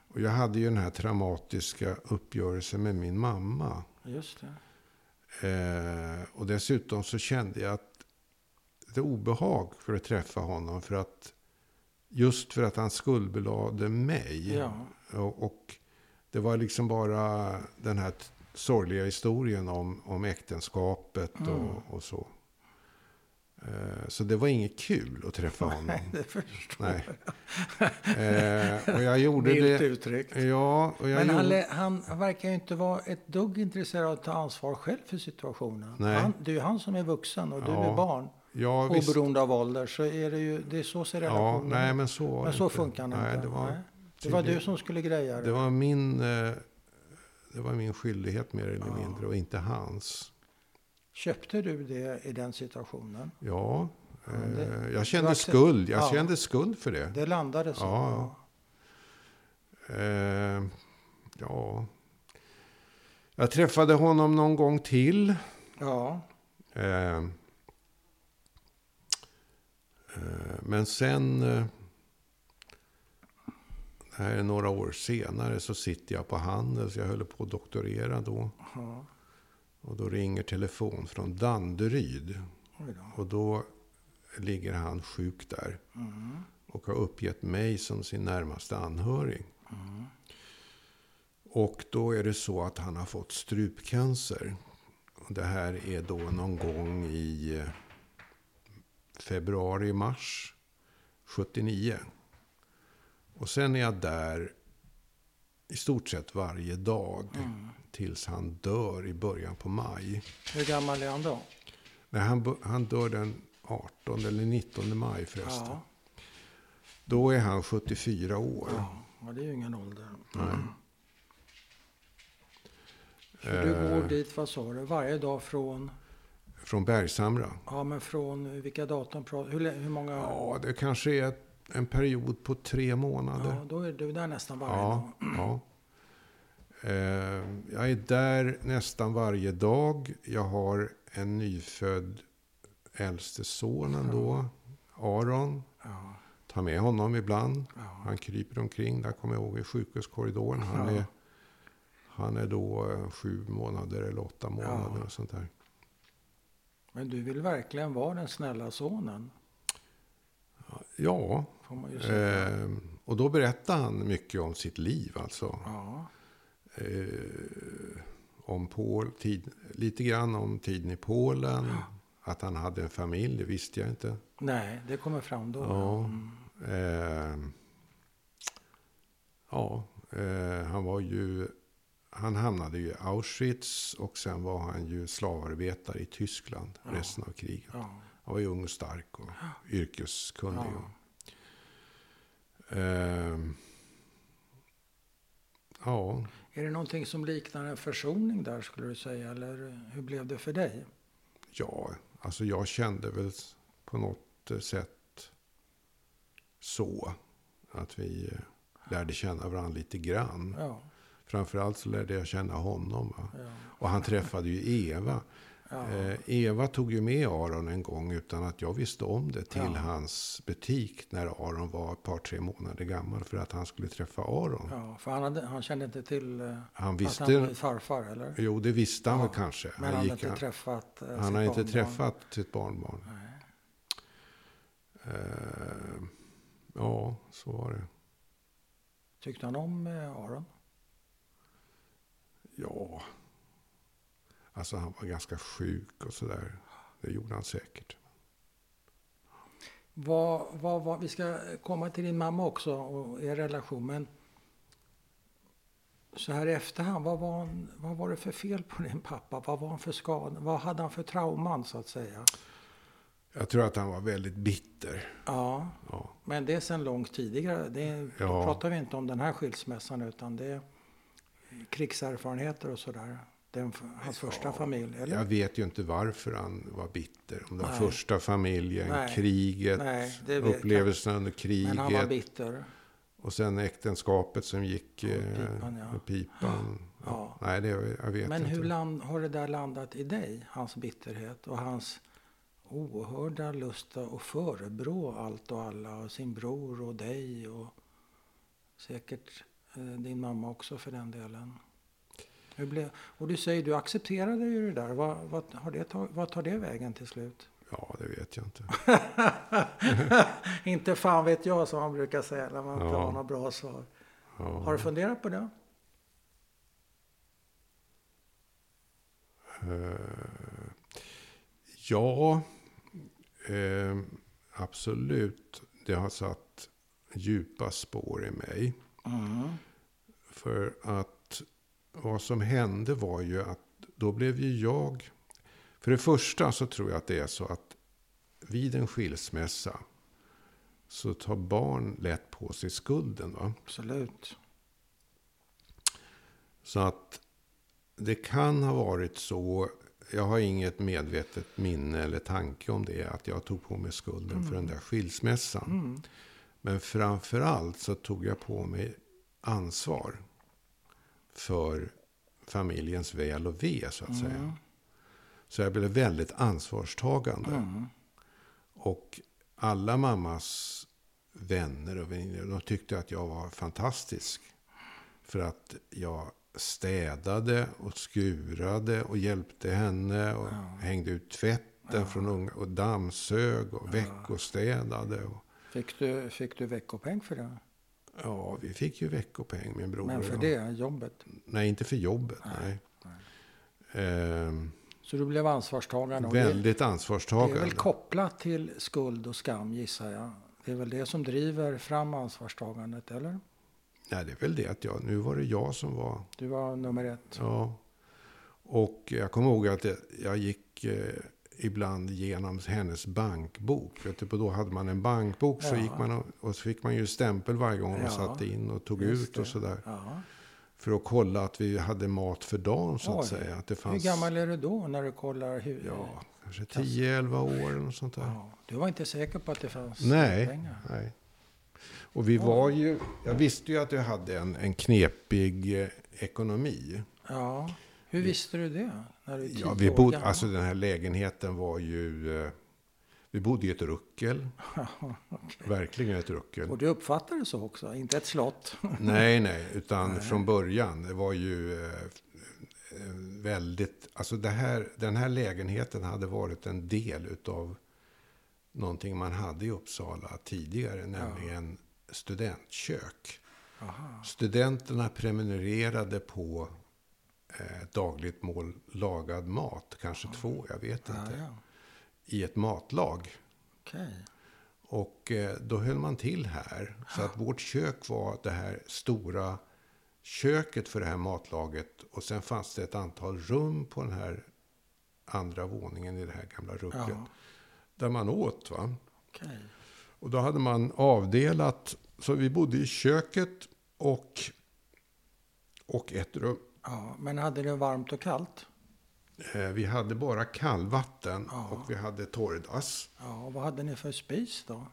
Och jag hade ju den här traumatiska uppgörelsen med min mamma. Just det. Eh, och dessutom så kände jag att det obehag för att träffa honom. För att, just för att han skuldbelade mig. Ja. Och, och det var liksom bara den här sorgliga historien om, om äktenskapet Mm. och, och så. Eh, så det var inget kul att träffa honom. Nej, det förstår Nej. Eh, och jag gjorde Milt det. uttryckt. Ja, och jag Men han, gjorde, han verkar ju inte vara ett dugg intresserad av att ta ansvar själv för situationen. Nej. Han, det är ju han som är vuxen och du Ja, är barn. ja, visst. Oberoende av ålder så är det ju, det är så ser Ja, relationen nej ut. men så var Men så inte. funkar det nej, inte. Det var, Nej. det var du som skulle greja det. Det var min, eh, det var min skyldighet mer eller Ja. mindre och inte hans. Köpte du det i den situationen? Ja, det- eh, jag kände skuld. Jag Ja. kände skuld för det. Det landade så? Ja, Eh, ja. Jag träffade honom någon gång till. Ja. Eh, eh, men sen, det här är några år senare, så sitter jag på Handels. Jag höll på att doktorera då. ja. Och då ringer telefon från Danderyd. Och då ligger han sjuk där. Mm. Och har uppgett mig som sin närmaste anhörig. Mm. Och då är det så att han har fått strupcancer. Och det här är då någon gång i eh, februari, mars 79. Och sen är jag där i stort sett varje dag. Mm. Tills han dör i början på maj. Hur gammal är han då? Nej, han, han dör den 18 eller 19 maj förresten. Ja. Då är han 74 år. Ja. det är ju ingen ålder. Nej. Så du Eh. går dit, vad sa du, varje dag från, Från Bergshamra. ja men från vilka datum, hur, hur många? Ja, det kanske är en period på tre månader. Ja, då är du där nästan varje Ja, dag. ja. Eh, jag är där nästan varje dag. Jag har en nyfödd äldste sonen då, Aron. Tar med honom ibland. Han kryper omkring, där kommer jag ihåg, i sjukhuskorridoren. Han, är, han är då eh, sju månader eller åtta månader och sånt där. Men du vill verkligen vara den snälla sonen. Ja, eh, och då berättar han mycket om sitt liv alltså. Ja. Eh, om Pol, tid, lite grann om tiden i Polen. Att han hade en familj, det visste jag inte. Nej, det kommer fram då. Ja. Mm. Eh, ja, eh, han var ju... Han hamnade ju i Auschwitz och sen var han ju slavarbetare i Tyskland Ja. resten av kriget. Ja. Han var ju ung och stark och yrkeskunnig. Ja. Eh, ja, Är det någonting som liknar en försoning där skulle du säga? Eller hur blev det för dig? ja, alltså jag kände väl på något sätt så. Att vi eh, lärde känna varandra lite grann. Ja. Framförallt så lärde jag känna honom. Ja. Och han träffade ju Eva. Eh, Eva tog ju med Aron en gång utan att jag visste om det till Ja. hans butik när Aron var ett par, tre månader gammal för att han skulle träffa Aron. ja. För han, hade, han kände inte till eh, Han att visste, han var farfar, eller? jo det visste han Ja, väl kanske. Men han hade inte han, träffat eh, han har inte träffat sitt barnbarn. Eh, ja, så var det. Tyckte han om eh, Aron? Ja, alltså han var ganska sjuk och sådär. Det gjorde han säkert. Vad, vad, vad, vi ska komma till din mamma också och er relation. Men så här i efterhand, vad var, han, vad var det för fel på din pappa? Vad var han för skada? Vad hade han för trauman så att säga? Jag tror att han var väldigt bitter. Ja, Ja, men det är sedan långt tidigare. Det, Då Ja. pratar vi inte om den här skilsmässan utan det är krigserfarenheter och sådär. Den, hans första familj, eller? Jag vet ju inte varför han var bitter. Om var Nej. första familjen, Nej. kriget, Nej, vet jag. upplevelsen under Men han var kriget. bitter. Och sen äktenskapet som gick eh, pipan, ja. med pipan. Ja. Nej, det, jag vet Men inte. hur land, har det där landat i dig? Hans bitterhet och hans oerhörda lust att förebrå allt och alla. Och sin bror och dig och säkert eh, din mamma också för den delen. Hur blev, och du säger du accepterade ju det där. Vad, vad, har det vad tar det vägen till slut? Ja, det vet jag inte. inte fan vet jag som man brukar säga när man inte Ja. har något bra svar. Ja. Har du funderat på det? Eh, ja, eh, absolut. Det har satt djupa spår i mig. Mm. För att vad som hände var ju att då blev ju jag... För det första så tror jag att det är så att vid en skilsmässa så tar barn lätt på sig skulden. Va? Absolut. Så att det kan ha varit så. Jag har inget medvetet minne eller tanke om det. Att jag tog på mig skulden för den där skilsmässan. Mm. Men framför allt så tog jag på mig ansvar. För familjens väl och ve så att säga. Mm. Så jag blev väldigt ansvarstagande. Mm. Och alla mammas vänner och vänner, de tyckte att jag var fantastisk. För att jag städade och skurade och hjälpte henne och hängde ut tvätten från unga och dammsög och veckostädade. Och, Fick, du, fick du veckopeng för det? Ja, vi fick ju veckopeng, min bror Men och för jag. det jobbet? Nej, inte för jobbet. Nej. Ehm, Så du blev ansvarstagande? och det- väldigt Det ansvarstagande. är väl kopplat till skuld och skam gissar jag. Det är väl det som driver fram ansvarstagandet, eller? Nej, det är väl det att jag, nu var det jag som var Du var nummer ett. Ja. Och jag kommer ihåg att jag, jag gick eh, ibland genom hennes bankbok. Vet du, då hade man en bankbok så Ja. gick man och, och så fick man ju stämpel varje gång Ja, man satte in och tog just ut och sådär. Ja. För att kolla att vi hade mat för dagen så att säga. Att det Hur fanns, gammal är du då när du kollar hur... Ja, kanske 10-11 år eller något sånt där. Ja, Du var inte säker på att det fanns Nej. pengar? Nej. Och vi var ju, jag visste ju att jag hade en, en knepig eh, ekonomi. Ja. Hur visste du det? När du Ja, vi bodde, gammal? alltså den här lägenheten var ju... eh, Vi bodde i ett ruckel. Okej. Verkligen ett ruckel. Och du uppfattade det så också? Inte ett slott? Nej, nej, utan från början. Det var ju eh, väldigt... Alltså det här, den här lägenheten hade varit en del utav någonting man hade i Uppsala tidigare, nämligen studentkök. Aha. Studenterna prenumererade på eh, ett dagligt mål lagad mat, kanske två, jag vet Ja, inte, ja. i ett matlag. Okej. Och eh, då höll man till här. Så att vårt kök var det här stora köket för det här matlaget. Och sen fanns det ett antal rum på den här andra våningen i det här gamla rucket. Ja. Där man åt. va. Okej. Och då hade man avdelat. Så vi bodde i köket och, och ett rum. Ja, men hade det varmt och kallt? Eh, vi hade bara kallvatten och vi hade torrdass. Ja, och vad hade ni för spis då?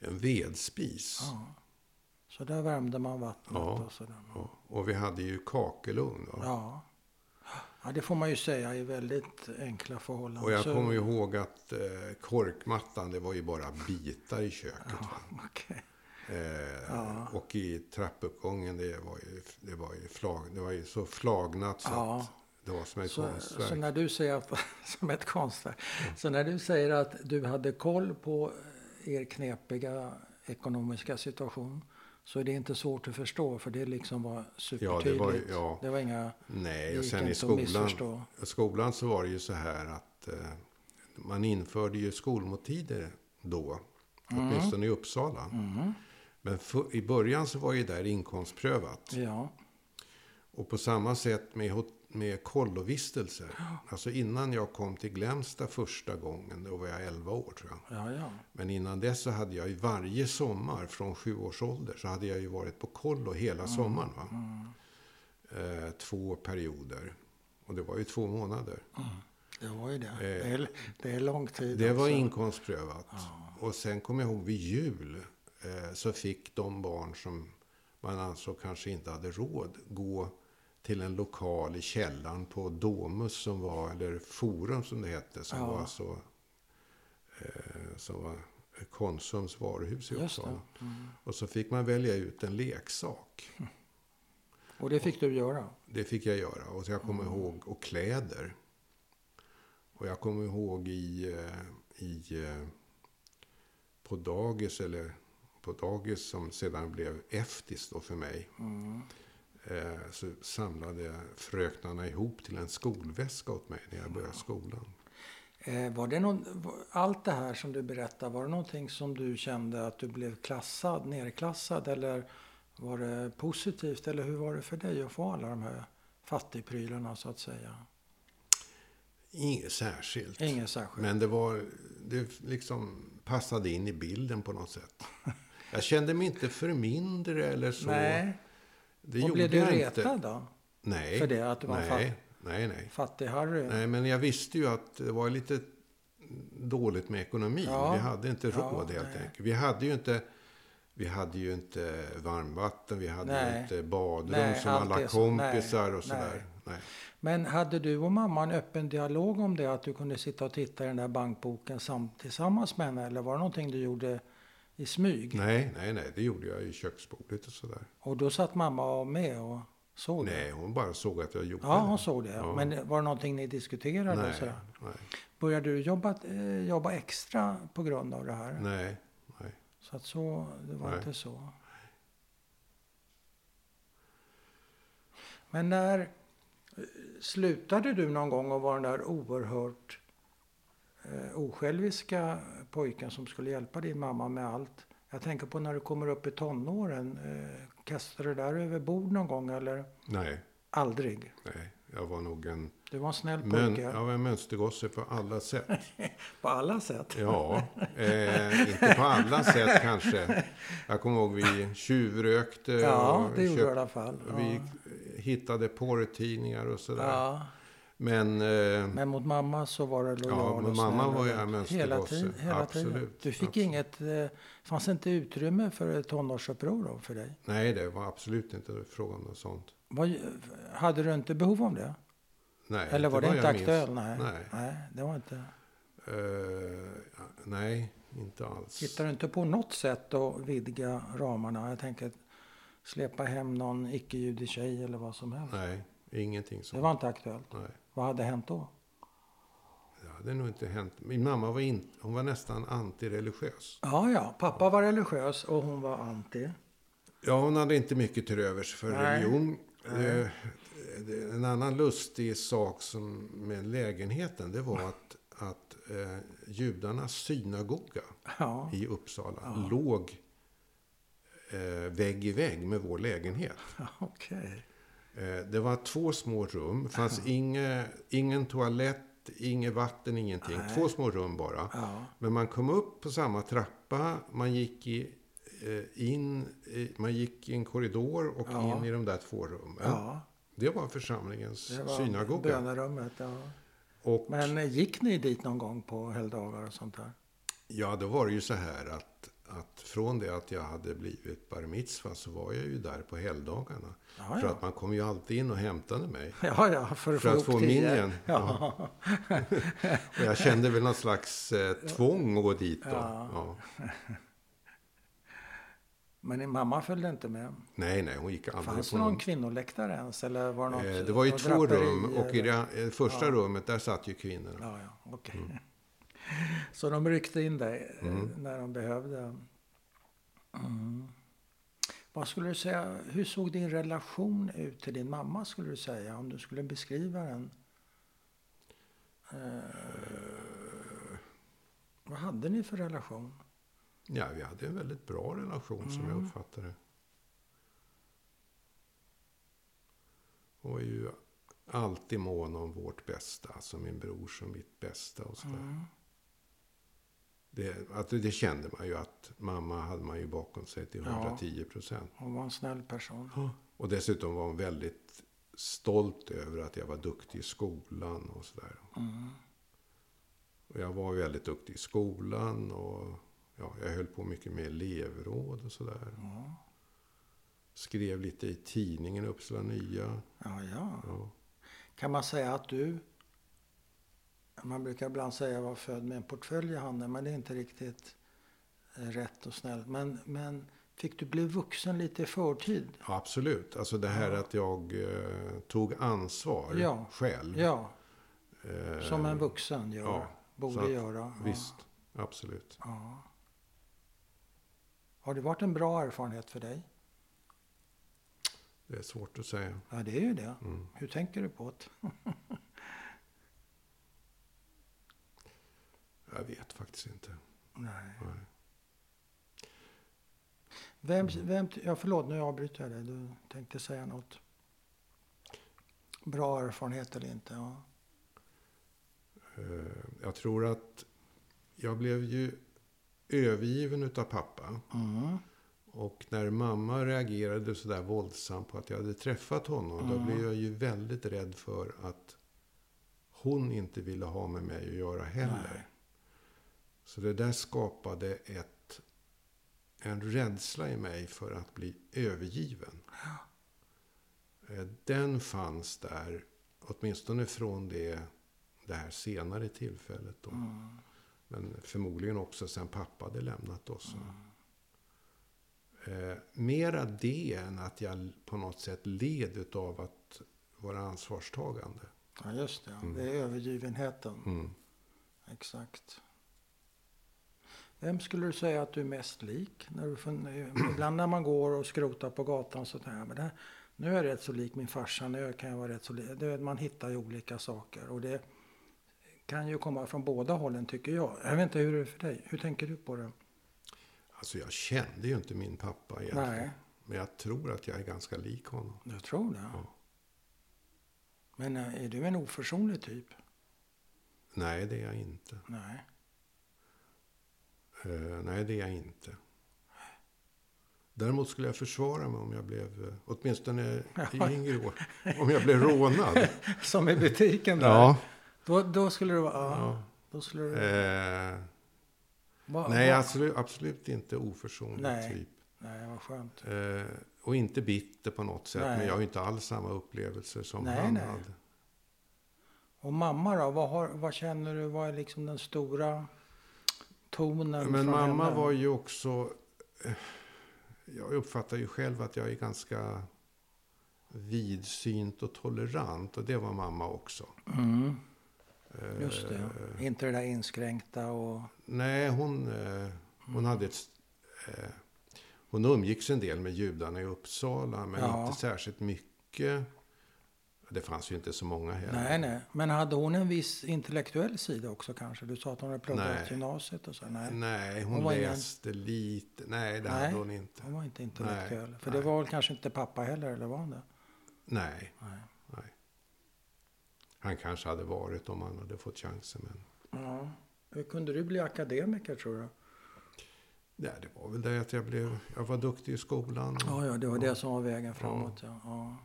En vedspis. Ja. Så där värmde man vattnet Ja. och sådär. Och, och vi hade ju kakelugn. Då. Ja. ja, det får man ju säga är väldigt enkla förhållanden. Och jag Så- kommer ihåg att eh, korkmattan, det var ju bara bitar i köket. va? Okej. Eh, Och i trappuppgången, det var ju, det var ju, flag, det var ju så flagnat så Ja. att det var som ett Så, konstverk. så när du säger som ett konstverk. Så när du säger att du hade koll på er knepiga ekonomiska situation så är det inte svårt att förstå för det liksom var Ja, supertydligt. det var ja. det var inga... Nej, och sen i skolan, skolan så var det ju så här att eh, man införde ju skolmåltider då. Mm. Åtminstone i Uppsala. Men för, i början så var ju där inkomstprövat. Ja, Och på samma sätt med, med kollovistelser. Alltså innan jag kom till Glämsta första gången, då var jag 11 år tror jag. ja, ja. Men innan dess så hade jag ju varje sommar från sju års ålder så hade jag ju varit på kollo hela sommaren. Va? Eh, två perioder. Och det var ju två månader. Det var ju det. Det, är, det är lång tid. Eh, Det var också. inkomstprövat. Och sen kommer jag ihåg vid jul eh, så fick de barn som man ansåg kanske inte hade råd gå till en lokal i källaren på Domus som var, eller Forum som det hette, som Ja. var så eh, som var Konsums varuhus i Uppsala. Mm. Och så fick man välja ut en leksak. Och det fick du göra. Det fick jag göra. Och så jag kommer ihåg, och kläder. Och jag kommer ihåg i, eh, i eh, på dagis, eller på dagis som sedan blev Eftis då för mig. Eh, så samlade fröknarna ihop till en skolväska åt mig när jag började skolan. Eh, var det någon, allt det här som du berättar, var det någonting som du kände att du blev klassad, nerklassad eller var det positivt? Eller hur var det för dig att få alla de här fattigprylarna så att säga? Inget särskilt. Inget särskilt. Men det var, det liksom passade in i bilden på något sätt. Jag kände mig inte för mindre eller så. Nej. Det och blev du retad då? Nej. För det, att du var nej, nej, nej. Fattig-Harry? Nej, men jag visste ju att det var lite dåligt med ekonomin. Ja. Vi hade inte Ja, råd helt nej. enkelt. Vi hade ju inte, vi hade ju inte varmvatten, vi hade Nej. ju inte badrum Nej, som alla kompisar och nej. sådär. Nej. Men hade du och mamma en öppen dialog om det? Att du kunde sitta och titta i den där bankboken sam- tillsammans med henne? Eller var det någonting du gjorde i smyg? nej, nej, nej, det gjorde jag i köksbordet och sådär. Och då satt mamma med och såg det? Nej, hon bara såg att jag gjorde Ja, det. hon såg det. Ja. Men var det någonting ni diskuterade? Nej, sådär? nej, Började du jobba, eh, jobba extra på grund av det här? nej, nej. Så att så, det var Nej. inte så. Men när eh, slutade du någon gång att vara den där oerhört eh, osjälviska pojken som skulle hjälpa din mamma med allt? Jag tänker på när du kommer upp i tonåren. Eh, kastade du där över bord någon gång eller Nej, aldrig? nej. Jag var nog en, Du var en snäll mön, pojke jag var en mönstergosse på alla sätt. på alla sätt. Ja, eh, inte på alla sätt kanske. Jag kommer ihåg vi tjuvrökte. Ja, det gjorde du i köpt- alla fall. Ja. Vi hittade porrtidningar och sådär. Ja, Men, eh, men mot mamma så var det lojal Ja, men och mamma snäll var rädd. en Hela, mönstergosse. tid, hela tiden. Absolut, Du fick absolut. inget, eh, fanns inte utrymme för ett tonårsuppror då för dig? nej, det var absolut inte frågan om något sånt. Vad, hade du inte behov av det? Nej, Eller var det vad inte jag aktuellt? Nej. Nej. Nej, det var inte. Eh, nej, inte alls. Hittar du inte på något sätt att vidga ramarna? Jag tänker släppa hem någon icke-judig tjej eller vad som helst. Nej, ingenting Det sånt. var inte aktuellt. Nej. Vad hade hänt då? Det hade nog inte hänt. Min mamma var, in, hon var nästan antireligiös. Ja, ja. Pappa var religiös och hon var anti. Ja, hon hade inte mycket till övers för Nej. religion. Nej. Eh, det- En annan lustig sak som med lägenheten, det var att, att eh, judarnas synagoga Ja. i Uppsala Ja. låg eh, vägg i vägg med vår lägenhet. Okej. Eh, det var två små rum. Det fanns inge, ingen toalett, inget vatten, ingenting. Nej. Två små rum bara. Ja. Men man kom upp på samma trappa. Man gick i, eh, in, man gick i en korridor och Ja. in i de där två rummen. Det var församlingens Det var synagoga. bönerummet. Och Men eh, gick ni dit någon gång på helgdagar och sånt där? ja, då var det ju så här att, att från det att jag hade blivit bar mitzva så var jag ju där på helgdagarna. Ja, För att man kom ju alltid in och hämtade mig. Ja, ja, för att För att få minjen. Ja. Och jag kände väl någon slags eh, tvång att gå dit då. Ja. Ja. Men din mamma följde inte med? Nej, nej, hon gick aldrig Fanns det någon någon... kvinnoläktare ens? Eller var det, något, Eh, det var ju två draperi, rum och i det eh, första rummet där satt ju kvinnorna. Ja, ja, okej. Mm. Så de ryckte in dig eh, när de behövde. Mm. Vad skulle du säga, hur såg din relation ut till din mamma skulle du säga? Om du skulle beskriva den. Eh, vad hade ni för relation? Ja, vi hade en väldigt bra relation som jag Mm. uppfattade det. Hon var ju alltid mån om vårt bästa, alltså min brors och mitt bästa och sådär. Mm. Det, att det kände man ju att mamma hade man ju bakom sig till Ja. 110 procent. Hon var en snäll person. Och dessutom var hon väldigt stolt över att jag var duktig i skolan och sådär. Mm. Och jag var väldigt duktig i skolan och ja, jag höll på mycket med elevråd och sådär. Ja, Skrev lite i tidningen Uppsala Nya. ja, ja. Ja. Kan man säga att du, man brukar ibland säga jag var född med en portfölj i handen, men det är inte riktigt eh, rätt och snällt. Men, men fick du bli vuxen lite i förtid? Ja, absolut. Alltså det här att jag eh, tog ansvar Ja. själv. Ja, Eh, som en vuxen gör, ja, borde att- göra. Visst, absolut. Har det varit en bra erfarenhet för dig? Det är svårt att säga. Ja, det är ju det. Mm. Hur tänker du på det? Jag vet faktiskt inte. Nej. Nej. Vem, vem, ja, förlåt, nu avbryter jag dig. Du tänkte säga något. Bra erfarenhet eller inte? Ja. Eh, Jag tror att jag blev ju övergiven utav pappa. Mm. Och när mamma reagerade så där våldsamt på att jag hade träffat honom. Då Mm. blev jag ju väldigt rädd för att hon inte ville ha med mig att göra heller. Nej. Så det där skapade ett, en rädsla i mig för att bli övergiven. Eh, Den fanns där, åtminstone från det, det här senare tillfället. Då. Mm. Men förmodligen också sen pappa hade lämnat oss. Eh, mera det än att jag på något sätt led utav att vara ansvarstagande. Ja, just det. Mm. Det är övergivenheten. Mm. Exakt. Vem skulle du säga att du är mest lik? När du ibland när man går och skrotar på gatan så tänker jag, men här, nu är jag rätt så lik min farsa, nu kan jag vara rätt så lik. Det, man hittar ju olika saker och det kan ju komma från båda hållen tycker jag. Jag vet inte hur det är för dig. Hur tänker du på det? Alltså jag kände ju inte min pappa egentligen. Nej. Men jag tror att jag är ganska lik honom. Du tror det? Ja. Men eh, är du en oförsonlig typ? Nej, det är jag inte. Nej. Eh, nej, det är jag inte. Däremot skulle jag försvara mig om jag blev, eh, åtminstone i yngre år, om jag blev rånad. Som i butiken där. Ja. Då, då skulle du vara... Ja. ja. Då skulle du, Eh, va- nej, va- absolut, absolut inte oförsonlig Nej. typ. Nej, vad skönt. Eh, och inte bitter på något sätt. Nej. Men jag har ju inte alls samma upplevelser som Nej, han nej. hade. Och mamma då? Vad, har, vad känner du? Vad är liksom den stora tonen Men mamma henne? var ju också... eh, Jag uppfattar ju själv att jag är ganska vidsynt och tolerant. Och det var mamma också. Mm, Eh, just det. Inte det där inskränkta och... Nej, hon, eh, hon hade ett... Eh, hon umgicks en del med judarna i Uppsala, men Ja. inte särskilt mycket. Det fanns ju inte så många heller. Nej, nej. Men hade hon en viss intellektuell sida också kanske? Du sa att hon hade pluggat Nej. gymnasiet och så. Nej, Nej, hon, Hon var ingen- läste lite. Nej, det Nej. hade hon inte. hon var inte intellektuell. För nej. det var väl kanske inte pappa heller, eller var hon det? Nej, Nej. nej. Han kanske hade varit om han hade fått chansen. Men Ja. Hur kunde du bli akademiker tror du? ja, det var väl det att jag blev... Jag var duktig i skolan. Och, Ja, ja, det var det som var vägen framåt. Ja. Ja.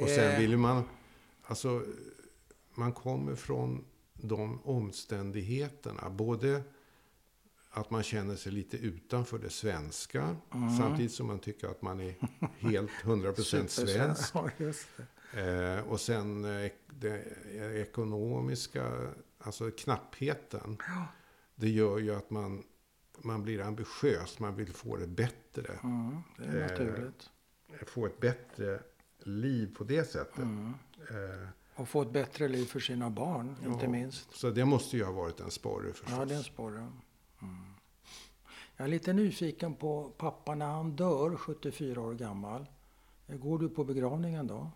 Och sen Eh, ville man... Alltså, man kommer från de omständigheterna. Både att man känner sig lite utanför det svenska. Mm. Samtidigt som man tycker att man är helt 100% svensk. Eh, och sen eh, det ekonomiska, alltså knappheten. Ja. Det gör ju att man, man blir ambitiös, man vill få det bättre. Mm, det är Eh, naturligt. Få ett bättre liv på det sättet. Mm. Eh, Och få ett bättre liv för sina barn, inte Ja. minst. så det måste ju ha varit en sporre förstås. Ja, det är en sporre. Mm. Jag är lite nyfiken på pappa när han dör, 74 år gammal. Går du på begravningen då?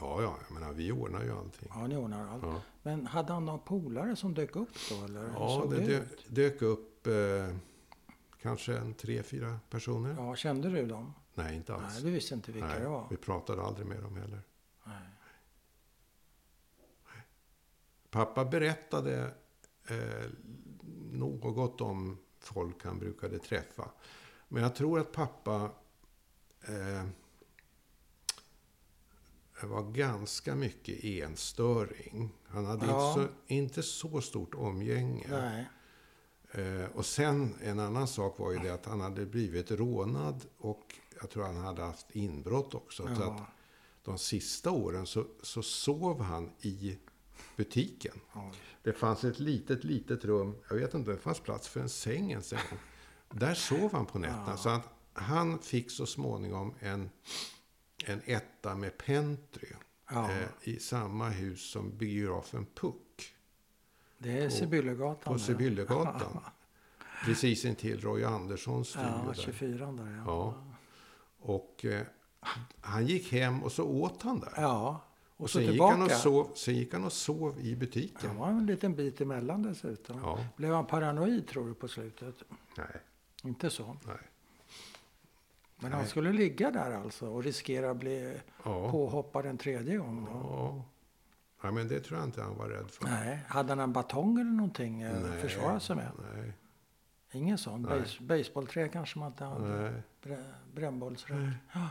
ja, ja, jag menar vi ordnar ju allting. Ja, ni ordnar allt. Ja, Men hade han några polare som dök upp då? Eller? Ja det det dök upp eh, kanske en tre, fyra personer. Ja, kände du dem? Nej, inte alls. Nej, du visste inte vilka Nej, det var. vi pratade aldrig med dem heller. Nej. Pappa berättade eh, något om folk han brukade träffa. Men jag tror att pappa eh, var ganska mycket enstöring. Han hade Ja. inte, så, inte så stort omgänge. Nej. Eh, och sen en annan sak var ju det att han hade blivit rånad och jag tror han hade haft inbrott också. Så att Ja. de sista åren så, så sov han i butiken. Oj. Det fanns ett litet, litet rum. Jag vet inte, det fanns plats för en säng ens en gång. Där sov han på nätterna. Ja. Så att han fick så småningom en, en etta med pentry. Ja. Eh, I samma hus som biografen Puck. Det är Sibyllegatan. På där. Sibyllegatan. Precis intill Roy Anderssons studio Ja, där. 24 där ja. Ja. Och eh, han gick hem och så åt han där. Ja, och, och så sen gick, tillbaka. han och sov, sen gick han och sov i Det butiken. var en liten bit emellan dessutom. Ja, Blev han paranoid tror du på slutet? nej, Inte så. nej. Men han Nej. skulle ligga där alltså och riskera att bli Ja. påhoppad en tredje gång då? Ja. ja, men det tror jag inte han var rädd för. Nej. Hade han en batong eller någonting att försvara sig med? Nej, Ingen sån? Base, baseballträ kanske man inte hade? Brä, brännbollsräck? Ja.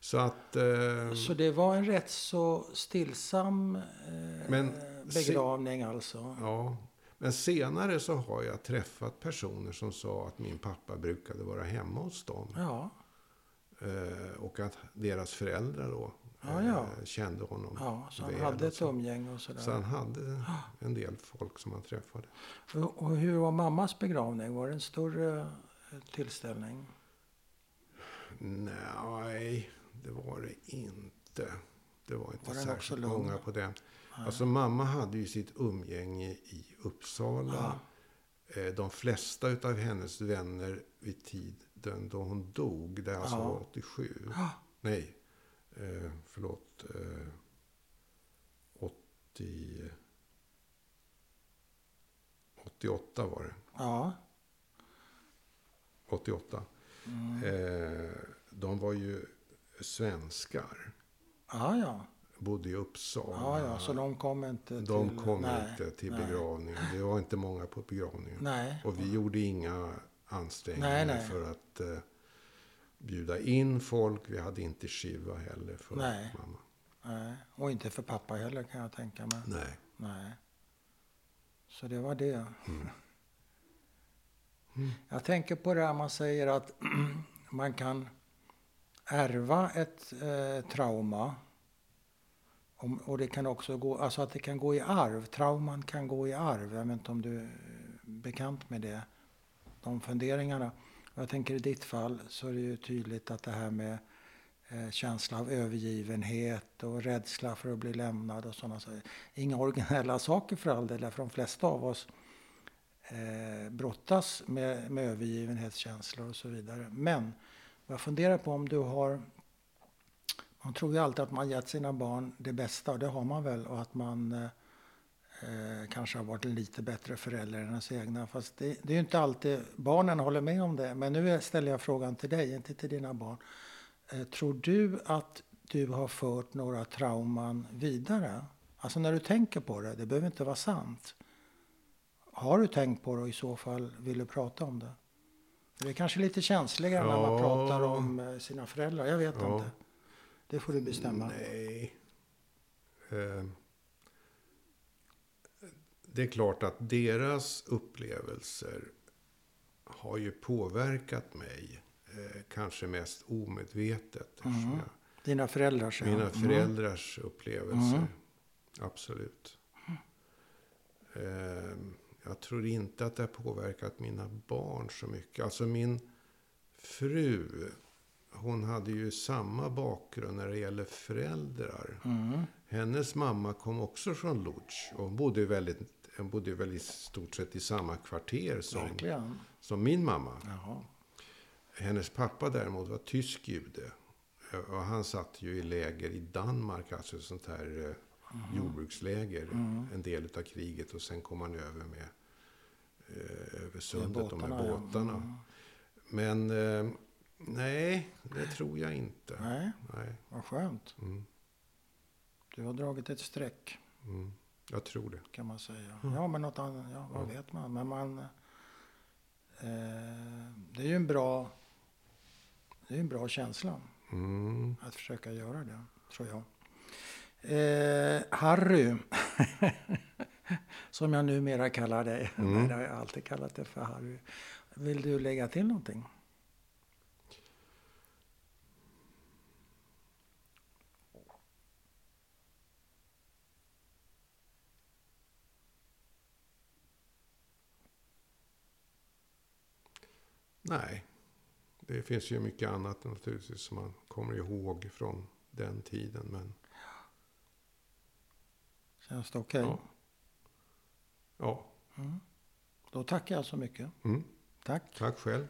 Så att... Eh, Så det var en rätt så stillsam eh, Men begravning alltså? ja. Men senare så har jag träffat personer som sa att min pappa brukade vara hemma hos dem. Ja, Eh, och att deras föräldrar då Ja, ja. eh, kände honom ja så han hade ett så. umgänge och sådär. Så han hade en del folk som han träffade. Och, hur var mammas begravning? Var det en större eh, tillställning? Nej, det var det inte. Det var inte Var särskilt många på den. Alltså mamma hade ju sitt umgänge i Uppsala. Eh, De flesta av hennes vänner vid tiden då hon dog, det alltså Ja. var 87. Ja. Nej, eh, förlåt. Eh, 80... 88 var det. Ja. 88. Mm. Eh, de var ju svenskar. Ja, ja. Bodde i Uppsala. ja, ja. Så de kom inte till... De kom nej, inte till nej. begravningen. Det var inte många på begravningen. Nej. Och vi gjorde inga ansträngningar för att eh, bjuda in folk. Vi hade inte Shiva heller för Nej. mamma. nej. Och inte för pappa heller kan jag tänka mig. Nej. Nej. Så det var det. Mm. Jag tänker på det här man säger att man kan ärva ett eh, trauma Om, och det kan också gå, alltså att det kan gå i arv. Trauman kan gå i arv. Jag vet inte om du är bekant med det. De funderingarna. Jag tänker i ditt fall så är det ju tydligt att det här med eh, känsla av övergivenhet och rädsla för att bli lämnad och sådana saker. Inga originella saker för all del, för de flesta av oss eh, brottas med, med övergivenhetskänslor och så vidare. Men jag funderar på om du har man tror ju alltid att man gett sina barn det bästa och det har man väl och att man eh, eh, kanske har varit en lite bättre förälder än ens egna. Fast det, det är ju inte alltid barnen håller med om det. Men nu ställer jag frågan till dig, inte till dina barn. Eh, tror du att du har fört några trauman vidare? Alltså när du tänker på det, det behöver inte vara sant. Har du tänkt på det och i så fall vill du prata om det? För det är kanske lite känsligare ja. när man pratar om eh, sina föräldrar, jag vet ja. inte. Det får du bestämma. Nej. Eh, det är klart att deras upplevelser har ju påverkat mig. Eh, kanske mest omedvetet. Mm. Dina föräldrars? Mina mm. föräldrars mm. upplevelser. Mm. Absolut. Eh, jag tror inte att det har påverkat mina barn så mycket. Alltså min fru hon hade ju samma bakgrund när det gäller föräldrar. Mm. Hennes mamma kom också från Lodz. Och hon bodde, väldigt, hon bodde väl i stort sett i samma kvarter som, som min mamma. Jaha. Hennes pappa däremot var tysk jude. Och han satt ju i läger i Danmark, alltså ett sånt här mm. jordbruksläger. Mm. En del av kriget. Och sen kom han över med eh, över sundet, de här båtarna. Ja. Men eh, Nej, det tror jag inte. Nej, Nej. vad skönt. Mm. Du har dragit ett streck. Mm. Jag tror det. Kan man säga. Mm. Ja, men något annat, ja, vad ja. vet man. Men man... Eh, det är ju en bra... Det är en bra känsla. Mm. Att försöka göra det, tror jag. Eh, Harry. som jag numera kallar dig. Mm. jag har alltid kallat dig för Harry. Vill du lägga till någonting? Nej, det finns ju mycket annat naturligtvis som man kommer ihåg från den tiden. Men... Känns det okej? Okay? Ja. ja. Mm. Då tackar jag så mycket. Mm. Tack. Tack själv.